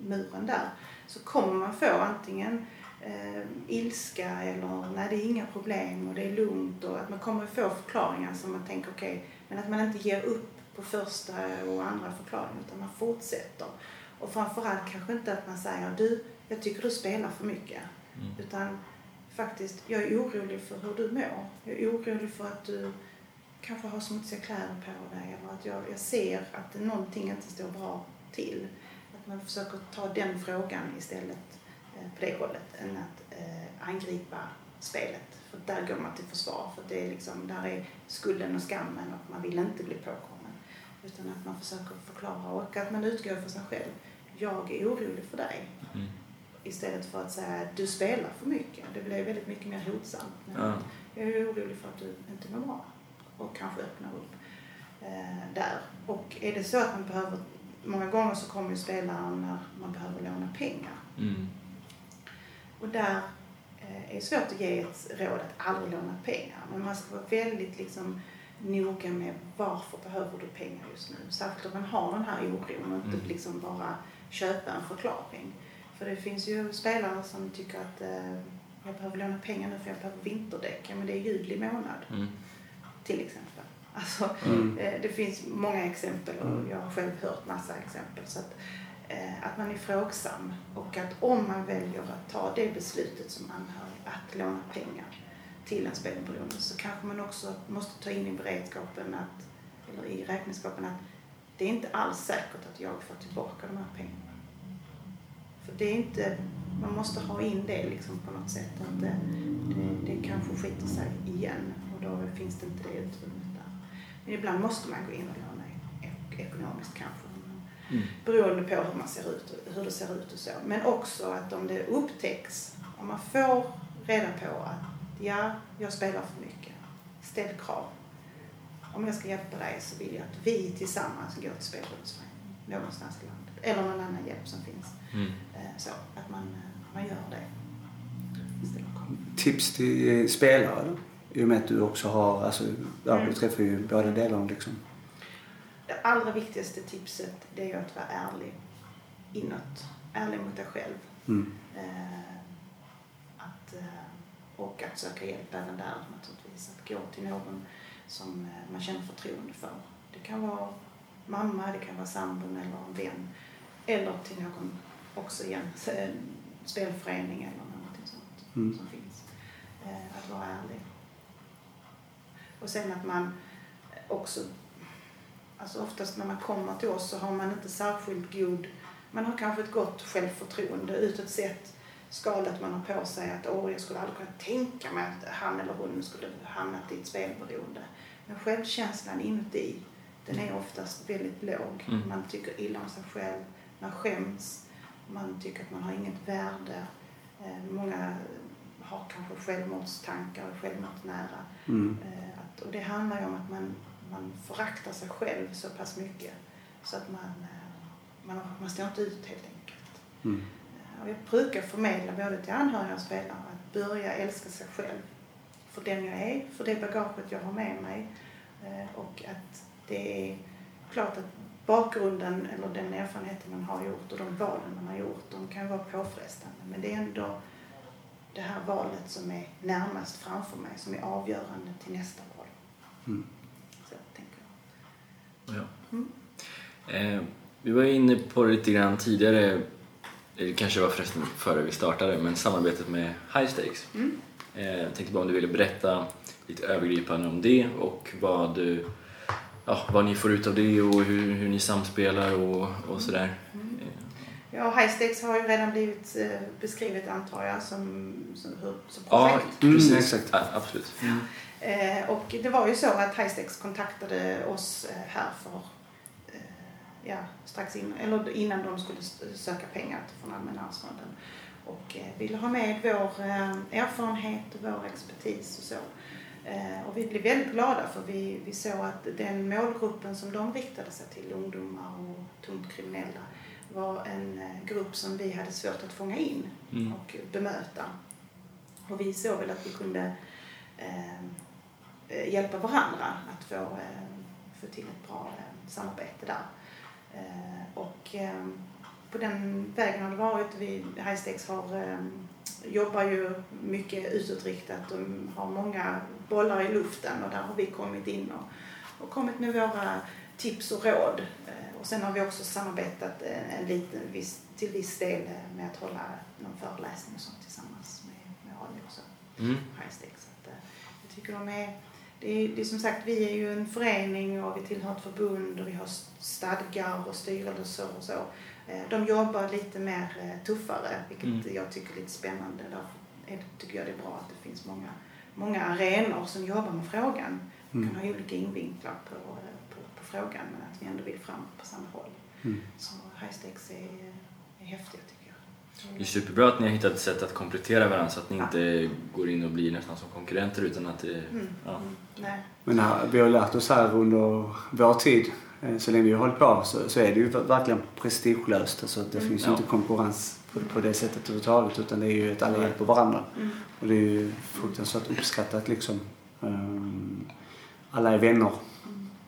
muren där, så kommer man få antingen eh, ilska eller nej det är inga problem och det är lugnt och att man kommer få förklaringar som man tänker okej, men att man inte ger upp på första och andra förklaringen utan man fortsätter. Och framförallt kanske inte att man säger du, jag tycker du spelar för mycket. Mm. Utan faktiskt, jag är orolig för hur du mår. Jag är orolig för att du kanske har smutsiga kläder på dig eller att jag, jag ser att någonting inte står bra till. Att man försöker ta den frågan istället eh, på det hållet än att eh, angripa spelet. För där går man till försvar för det är liksom, där är skulden och skammen och man vill inte bli påkommen. Utan att man försöker förklara och att man utgår från sig själv. Jag är orolig för dig. Mm. Istället för att säga du spelar för mycket. Det blir väldigt mycket mer hotsamt. Men Ja. Jag är orolig för att du inte mår bra. Och kanske öppnar upp eh, där. Och är det så att man behöver, många gånger så kommer ju spelaren när man behöver låna pengar. Mm. Och där eh, är det svårt att ge ett råd att aldrig låna pengar. Men man ska vara väldigt liksom noga med varför behöver du pengar just nu. Särskilt om man har den här oron och inte Mm. liksom bara köpa en förklaring. För det finns ju spelare som tycker att eh, jag behöver låna pengar nu för jag behöver vinterdäck. Ja men det är juli månad Mm. Till exempel. Alltså, Mm. eh, det finns många exempel och jag har själv hört massa exempel. Så att, eh, att man är frågsam och att om man väljer att ta det beslutet som anhörig att låna pengar till en spelberoende så kanske man också måste ta in i beredskapen att, eller i räkenskapen att det är inte alls säkert att jag får tillbaka de här pengarna. För det är inte, man måste ha in det liksom på något sätt att det, det, det kanske skiter sig igen då finns det inte det utrymmet där. Men ibland måste man gå in och låna ek- ekonomiskt kanske. Mm. Beroende på hur man ser ut hur det ser ut och så. Men också att om det upptäcks, om man får reda på att ja, jag spelar för mycket. Ställ krav. Om jag ska hjälpa dig så vill jag att vi tillsammans går till spelberoendeföreningen någonstans i landet. Eller någon annan hjälp som finns. Mm. Eh, Så att man, man gör det. Tips till eh, spelare då? I och med att du också har, alltså, ja, du Mm. träffar ju båda delarna liksom. Det allra viktigaste tipset det är ju att vara ärlig inåt. Ärlig mot dig själv. Mm. Eh, att, eh, och att söka hjälp även där naturligtvis. Att gå till någon som eh, man känner förtroende för. Det kan vara mamma, det kan vara sambon eller en vän. Eller till någon också igen, en spelförening eller någonting sånt Mm. som finns. Eh, att vara ärlig. Och sen att man också, alltså oftast när man kommer till oss så har man inte särskilt god, man har kanske ett gott självförtroende utåt sett skalet man har på sig att åh, jag skulle aldrig kunna tänka mig att han eller hon skulle hamnat i ett spelberoende. Men självkänslan inuti, den är oftast väldigt låg. Mm. Man tycker illa om sig själv, man skäms, man tycker att man har inget värde. Eh, många har kanske självmordstankar och självmordsnära. Mm. Och det handlar ju om att man, man föraktar sig själv så pass mycket så att man, eh, man, man står inte ut helt enkelt. Mm. Eh, Och jag brukar förmedla både till anhöriga och spelare att börja älska sig själv för den jag är, för det bagaget jag har med mig eh, och att det är klart att bakgrunden eller den erfarenheten man har gjort och de valen man har gjort, de kan vara påfrestande men det är ändå det här valet som är närmast framför mig som är avgörande till nästa. Mm. Så tänker jag. Ja. Mm. Eh, vi var inne på det lite grann tidigare, det kanske var förresten före vi startade, men samarbetet med High Stakes. Mm. Eh, jag tänkte bara om du ville berätta lite övergripande om det och vad du, ja, vad ni får ut av det och hur, hur ni samspelar och, och sådär. Ja, Highstakes har ju redan blivit eh, beskrivet antar jag som, som, hur- som Ja, projekt. precis. Mm, exakt. Ja, absolut. Eh, och det var ju så att Highstakes kontaktade oss eh, här för eh, ja, strax in, eller innan de skulle söka pengar från Allmänna arvsfonden och eh, ville ha med vår eh, erfarenhet och vår expertis och så. Eh, och vi blev väldigt glada för vi, vi såg att den målgruppen som de riktade sig till, ungdomar och tungt kriminella, var en eh, grupp som vi hade svårt att fånga in Mm. och bemöta. Och vi såg väl att vi kunde eh, eh, hjälpa varandra att få, eh, få till ett bra eh, samarbete där. Eh, och eh, på den vägen har det varit. Vi, Highstakes har, eh, jobbar ju mycket utåtriktat och har många bollar i luften och där har vi kommit in och, och kommit med våra tips och råd. Eh, och sen har vi också samarbetat eh, en liten, viss, till viss del eh, med att hålla någon föreläsning och sånt tillsammans med, med Ali och så. Mm. Highstakes. Så att, eh, jag tycker de är, det är, det är som sagt, vi är ju en förening och vi tillhör ett förbund och vi har stadgar och styrelser och så. Eh, De jobbar lite mer eh, tuffare, vilket Mm. jag tycker är lite spännande. Därför är, tycker jag det är bra att det finns många, många arenor som jobbar med frågan. Vi Mm. kan ha olika invinklar på, på, på frågan men att vi ändå vill fram på samma håll. Mm. Så Highstakes är, är tycker jag. Det är superbra att ni har hittat ett sätt att komplettera varandra så att ni Ja. inte går in och blir nästan som konkurrenter utan att det... Mm. Ja. Mm. Nej. Men här, vi har lärt oss här under vår tid, eh, så länge vi har hållit på, så, så är det ju verkligen prestigelöst. Alltså, det Mm. finns ju Ja. inte konkurrens på, på det sättet överhuvudtaget utan det är ju att alla hjälper varandra. Mm. Och det är ju fruktansvärt uppskattat liksom. Ehm, alla är vänner.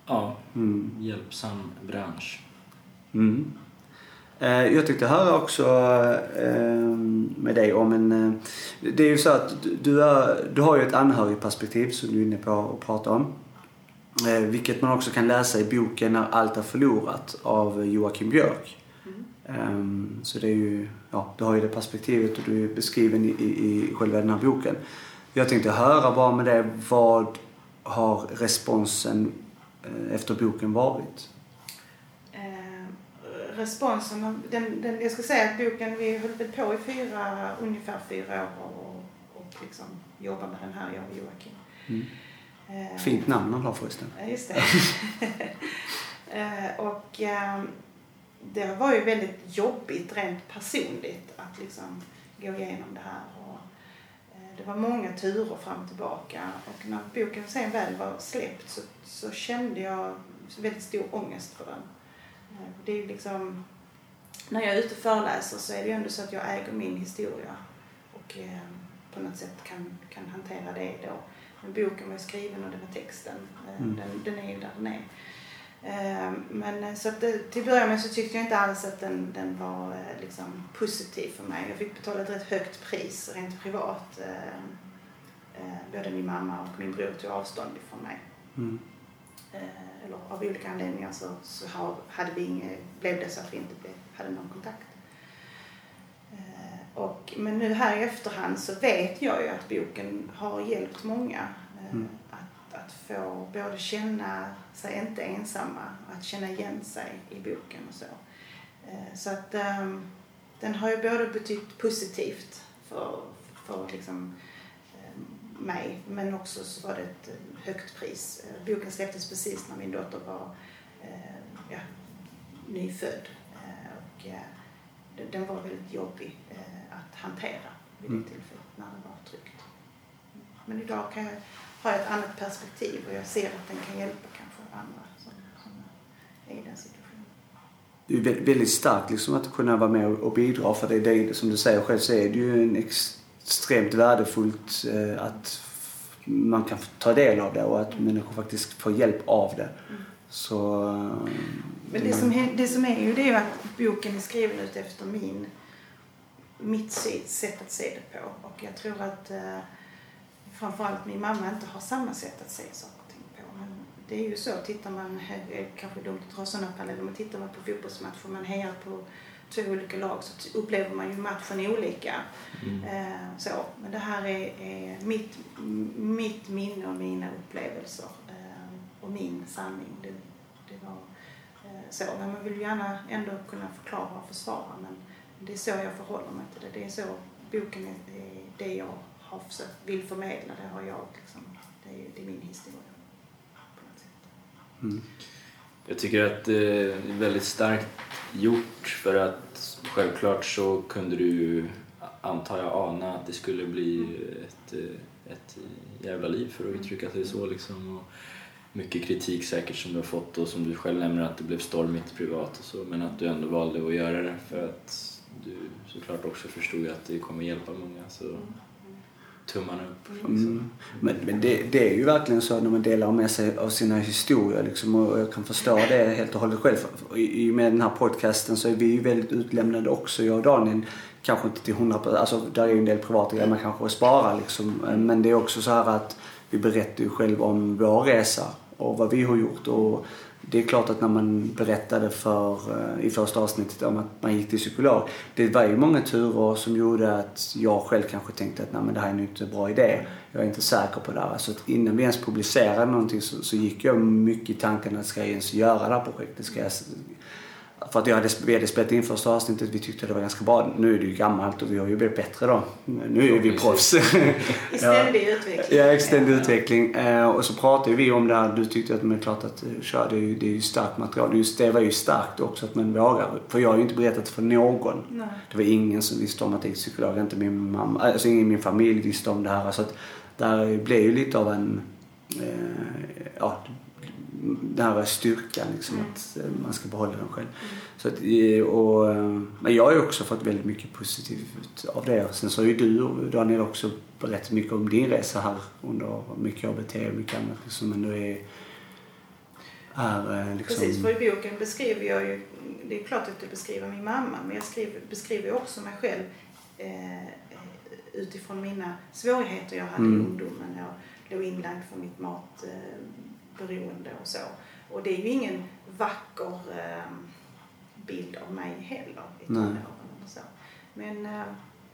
ja, Mm. hjälpsam bransch. Eh, Jag tyckte höra också eh, med dig om en... eh, Det är ju så att du- är, du har ju ett anhörigperspektiv som du är inne på att prata om. Eh, Vilket man också kan läsa i boken När allt är förlorat av Joakim Björk. Mm. Eh, Så det är ju, ja, du har ju det perspektivet och du är beskriven i, i, själva den här boken. Jag tänkte höra bara med det, vad har responsen efter boken varit? Responsen, den, den, jag ska säga att boken, vi höll på i fyra, ungefär fyra år och, och liksom jobbar med den här, jag och Joakim. Mm. Eh, Fint namn han har förresten. Ja, just det. *laughs* eh, och eh, det var ju väldigt jobbigt rent personligt att liksom gå igenom det här. Och, eh, det var många turer fram och tillbaka och när boken sen väl var släppt så, så kände jag väldigt stor ångest för den. Eh, det är liksom, när jag är ute och föreläser så är det ju ändå så att jag äger min historia och eh, på något sätt kan, kan hantera det då. Men boken var skriven och det var texten. Eh, Mm. Den, den är ju där den är. Eh, Men eh, så att det, till början med så tyckte jag inte alls att den, den var eh, liksom positiv för mig. Jag fick betala ett rätt högt pris rent privat. Eh, eh, Både min mamma och min bror tog avstånd ifrån mig. Mm. Eller av olika anledningar så, så har, hade vi inget, blev det så att vi inte blev, hade någon kontakt. Eh, Och, men nu här i efterhand så vet jag ju att boken har hjälpt många eh, Mm. att, att få både känna sig inte ensamma, att känna igen sig i boken och så. Eh, Så att ehm, den har ju både betytt positivt för, för liksom, mig men också så var det ett högt pris. Eh, Boken släpptes precis när min dotter var eh, ja, nyfödd eh, och den- den var väldigt jobbig att hantera vid det Mm. tillfället när det var tryggt. Men idag kan jag, har jag ett annat perspektiv och jag ser att den kan hjälpa kanske andra som, som är i den situationen. Det är väldigt starkt liksom att kunna vara med och bidra för det är det, som du säger själv så är det ju en extremt värdefullt eh, att man kan ta del av det och att människor faktiskt får hjälp av det. Så... eh, Men det som, hä- det som är ju det är att boken är skriven ut efter min, mitt sätt att se det på. Och jag tror att eh, framförallt min mamma inte har samma sätt att se saker och ting på. Men det är ju så, tittar man, är kanske dumt att dra sådana paralleller, men tittar man på fotbollsmatcher man hejar på två olika lag så upplever man ju matchen olika. Mm. Eh, så. Men det här är, är mitt, mitt minne och mina upplevelser. Eh, och min sanning. Det, det var eh, så. Men man vill ju gärna ändå kunna förklara och försvara men det är så jag förhåller mig till det. Det är så boken är, är det jag har försökt, vill förmedla. Det har jag liksom, det är, det är min historia. På något sätt. Mm. Jag tycker att det är väldigt starkt gjort för att självklart så kunde du antar jag, ana att det skulle bli ett, ett jävla liv för att uttrycka sig så liksom. Och mycket kritik säkert som du har fått och som du själv nämner att det blev stormigt privat och så men att du ändå valde att göra det för att du såklart också förstod att det kommer hjälpa många så tummarna upp. Liksom. Mm. Men, men det, det är ju verkligen så när man delar med sig av sina historier liksom, och jag kan förstå det helt och hållet själv. I, I och med den här podcasten så är vi ju väldigt utlämnade också, jag och Daniel. Kanske inte till hundra procent, alltså där är ju en del privata grejer man kanske sparar liksom. Men det är också så här att vi berättar ju själv om vår resa och vad vi har gjort. Och det är klart att när man berättade för, eh, i första avsnittet om att man gick till psykolog. Det var ju många turer som gjorde att jag själv kanske tänkte att Nej, men det här är nog inte en bra idé. Jag är inte säker på det här. Så att innan vi ens publicerade någonting så, så gick jag mycket i tanken att ska jag ens göra det här projektet? Ska jag, för att jag hade, vi hade spelat in första avsnittet, vi tyckte det var ganska bra. Nu är det ju gammalt och vi har ju blivit bättre då. Nu är vi proffs. *laughs* I ständig utveckling. Ja, ständig utveckling. Eh, och så pratade vi om det här. Du tyckte att, men klart att, kör, det är ju, det är ju starkt material. Just det var ju starkt också att man vågar. För jag har ju inte berättat för någon. Nej. Det var ingen som visste om att jag gick till psykolog. Inte min mamma, alltså ingen i min familj visste om det här. Så att där blev ju lite av en, eh, ja, den här styrkan liksom. Mm. Att eh, man ska behålla den själv. Så att, eh, och, eh, men jag har ju också fått väldigt mycket positivt av det. Sen så har ju du och Daniel också berättat mycket om din resa här under mycket ABT och mycket annat liksom. Men du är, är eh, liksom... Precis, för i boken beskriver jag ju, det är klart att jag beskriver min mamma, men jag skriver, beskriver också mig själv eh, utifrån mina svårigheter jag hade Mm. i ungdomen. Jag låg inlagd för mitt matberoende och så. Och det är ju ingen vacker eh, bild av mig heller i tonåren så. Men eh,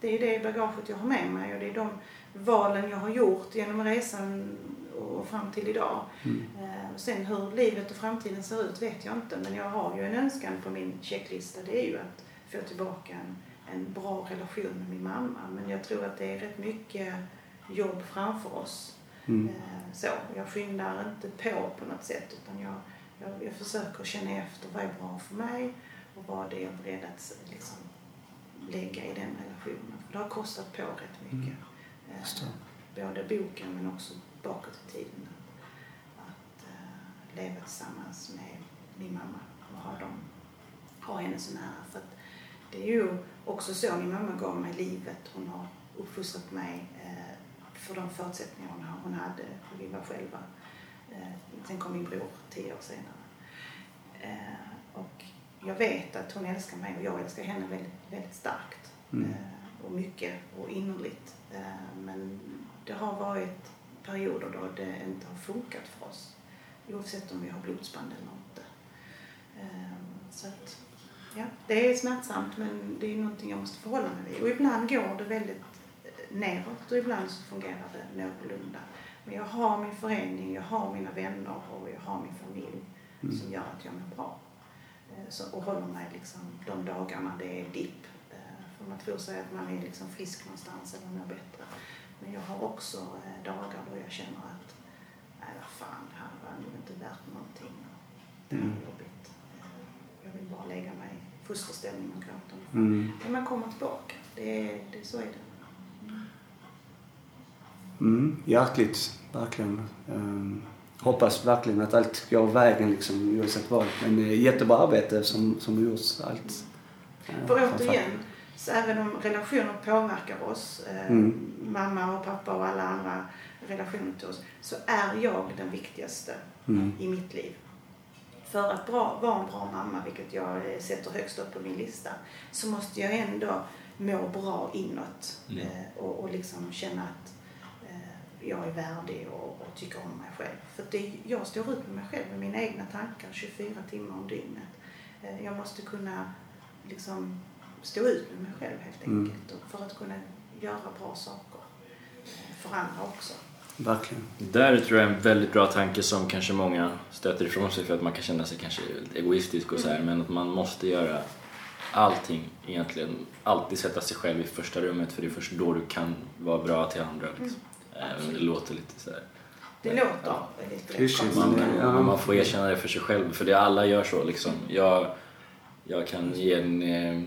det är det bagaget jag har med mig och det är de valen jag har gjort genom resan och fram till idag. Mm. Eh, Sen hur livet och framtiden ser ut vet jag inte men jag har ju en önskan på min checklista det är ju att få tillbaka en, en bra relation med min mamma men jag tror att det är rätt mycket jobb framför oss. Mm. Eh, Så, jag skyndar inte på på något sätt utan jag, jag, jag försöker känna efter vad är bra för mig och vad är jag beredd att liksom, lägga i den relationen. För det har kostat på rätt mycket. Eh, Just det. Både boken men också bakåt i tiden. Att, att eh, leva tillsammans med min mamma och ha, dem, ha henne så nära. För det är ju också så min mamma gav mig livet. Hon har uppfostrat mig för de förutsättningar hon, hade. För vi var själva. Eh, sen kom min bror tio år senare. Eh, och jag vet att hon älskar mig och jag älskar henne väldigt, väldigt starkt. Mm. Eh, och mycket och innerligt. Men det har varit perioder då det inte har funkat för oss. Oavsett om vi har blodsband eller inte. Så att, ja, det är smärtsamt men det är någonting jag måste förhålla mig vid. Och ibland går det väldigt neråt och ibland så fungerar det någorlunda. Men jag har min förening, jag har mina vänner och jag har min familj Mm. som gör att jag mår bra. Eh, Så, och håller mig liksom de dagarna det är dipp. Eh, För man tror sig att man är liksom frisk någonstans eller mår bättre. Men jag har också eh, dagar då jag känner att nej vad fan, det här var nog inte värt någonting. Det här är Mm. jobbigt. Jag vill bara lägga mig i fosterställning och gråta. Mm. Men man kommer tillbaka. Det det, så är det. Mm, hjärtligt, verkligen. Um, hoppas verkligen att allt går vägen liksom, oavsett vad. Men eh, jättebra arbete som, som gjorts. Allt. Eh, För återigen, så även om relationer påverkar oss, eh, Mm. mamma och pappa och alla andra relationer till oss, så är jag den viktigaste Mm. i mitt liv. För att bra, vara en bra mamma, vilket jag eh, sätter högst upp på min lista, så måste jag ändå må bra inåt Mm. eh, och, och liksom känna att jag är värdig och, och tycker om mig själv. För det, jag står ut med mig själv, med mina egna tankar 24 timmar om dygnet. Eh, jag måste kunna liksom stå ut med mig själv helt Mm. enkelt och för att kunna göra bra saker eh, för andra också. Verkligen. Där tror jag är en väldigt bra tanke som kanske många stöter ifrån sig för att man kan känna sig kanske egoistisk och så här, men att man måste göra allting egentligen, alltid sätta sig själv i första rummet för det är först då du kan vara bra till andra. Liksom. Även om det låter lite så här. Det låter Ja. lite. Man, Ja. men man får erkänna det för sig själv, för det alla gör så liksom. Jag, jag kan ge en eh,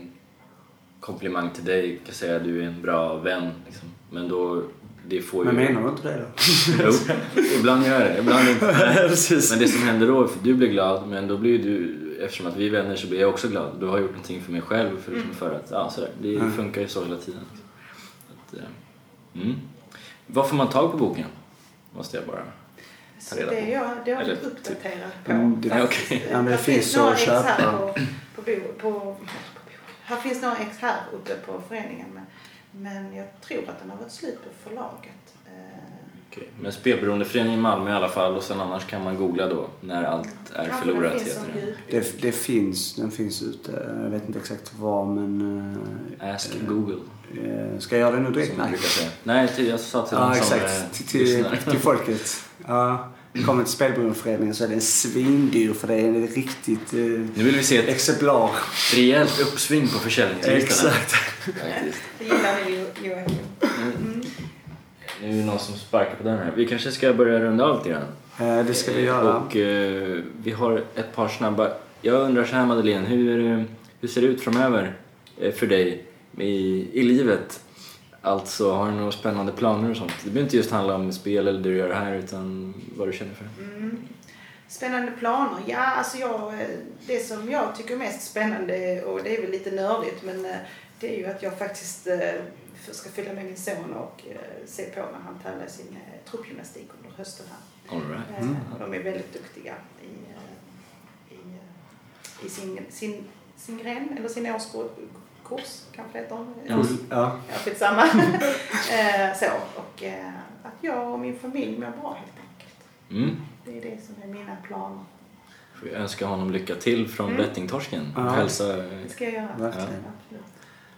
komplimang till dig, jag kan säga att du är en bra vän, liksom. men då, det får ju... Men menar du inte det då? *laughs* Jo, ibland gör jag det, ibland inte. *laughs* Precis. Men det som händer då, för du blir glad, men då blir du, eftersom att vi är vänner så blir jag också glad. Du har gjort någonting för mig själv, för, för att, ja sådär. Det Mm. funkar ju så hela tiden. Att, eh, mm. Var får man tag på boken? Måste jag bara... Ta reda det på. är jag, det är jag Eller lite uppdaterad på. Mm, det- okej. Ja, men det finns några att ex här köpa. På, på, på, på, här finns några ex här uppe på föreningen men, men jag tror att den har varit slut på förlaget. Eh, Okej. Men Spelberoendeföreningen i Malmö i alla fall och sen annars kan man googla då när allt är kanske förlorat den heter det. Det, finns, den finns ute. Jag vet inte exakt var men... eh, Ask Google, eh, ska jag göra det nu direkt? Nej. Nej, till, jag sa till Ja, dem som exakt. Till, till, till *laughs* folket. Ja. Kommer till Spelberoendeföreningen så är den svindyr för det är en riktigt eh, Nu vill vi se ett exemplar. rejält uppsving på försäljningslistan. här. Exakt. Det gillar Jo- Joakim. Nu är det någon som sparkar på dörren här. Vi kanske ska börja runda av lite grann. Eh, det ska vi Eh, göra. Och eh, vi har ett par snabba. Jag undrar så här Madeleine, hur, eh, hur ser det ut framöver för dig i, i livet? Alltså, har du några spännande planer och sånt? Det behöver inte just handla om spel eller det du gör här utan vad du känner för. Mm. Spännande planer? Ja, alltså jag, det som jag tycker är mest spännande och det är väl lite nördigt men det är ju att jag faktiskt eh, ska följa med min son och eh, se på när han tävlar i sin eh, truppgymnastik under hösten här. All right. Eh, Och de är väldigt duktiga i, i, i sin, sin, sin gren, eller sin årskurs kanske det heter. Ja. Ja. Ja, skitsamma. *laughs* eh, så, och eh, att jag och min familj mår bra helt enkelt. Mm. Det är det som är mina planer. Får vi önska honom lycka till från Mm. Bettingtorsken. Ja. Hälsa... Det ska jag göra. Verkligen.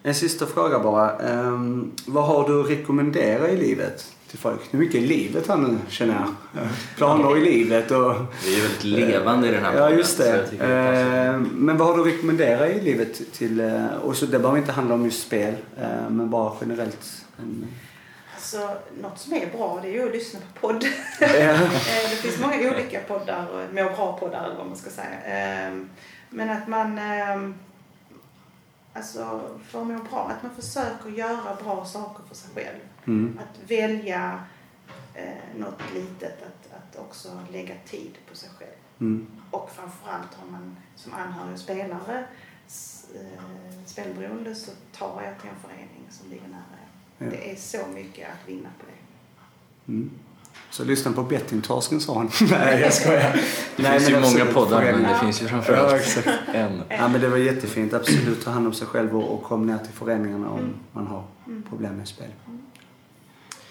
En sista fråga bara. Ehm, vad har du att rekommendera i livet till folk? Det är mycket i livet här nu känner jag. Planer i livet och... Vi är väldigt levande i den här Ja, podden, just så jag det. Ehm, men vad har du att rekommendera i livet till... eh, Och så det behöver inte handla om just spel, eh, men bara generellt. En- Alltså, något som är bra det är ju att lyssna på podd. Ja. *laughs* Eh, det finns många olika poddar, och må bra-poddar eller vad man ska säga. Ehm, Men att man, alltså för att må bra, att man försöker göra bra saker för sig själv. Mm. Att välja eh, något litet, att, att också lägga tid på sig själv. Mm. Och framförallt har man som anhörig och spelare eh, spelberoende så tar jag till en förening som ligger nära. Ja. Det är så mycket att vinna på det. Mm. Så lyssna på Bettingtorsken sa han. *laughs* Nej, jag skojar. Det *laughs* finns ju många poddar men det Ja. finns ju Ja, framförallt exakt. *laughs* en. Ja, men det var jättefint. Absolut, ta hand om sig själv och, och kom ner till föreningarna om Mm. man har Mm. problem med spel.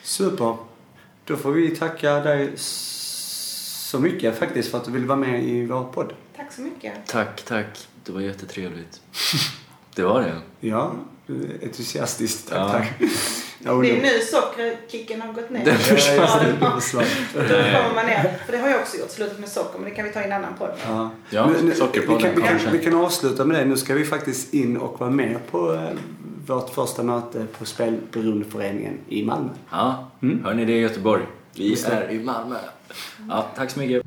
Super. Då får vi tacka dig så mycket faktiskt för att du vill vara med i vår podd. Tack så mycket. Tack, tack. Det var jättetrevligt. Det var det. Ja, du är entusiastisk. Tack, Ja. tack. Ja, Det är nu sockerkicken har gått ner. Den försvann. Ja. Då kommer man ner. För det har jag också gjort, slutat med socker, men det kan vi ta i en annan podd. Ja. Ja, nu- Sockerpodden vi, kan, vi, kan, vi kan avsluta med det. Nu ska vi faktiskt in och vara med på eh, vårt första möte på Spelberoendeföreningen i Malmö. Ja, Mm. hör ni det i Göteborg? Vi är i Malmö. Ja, tack så mycket.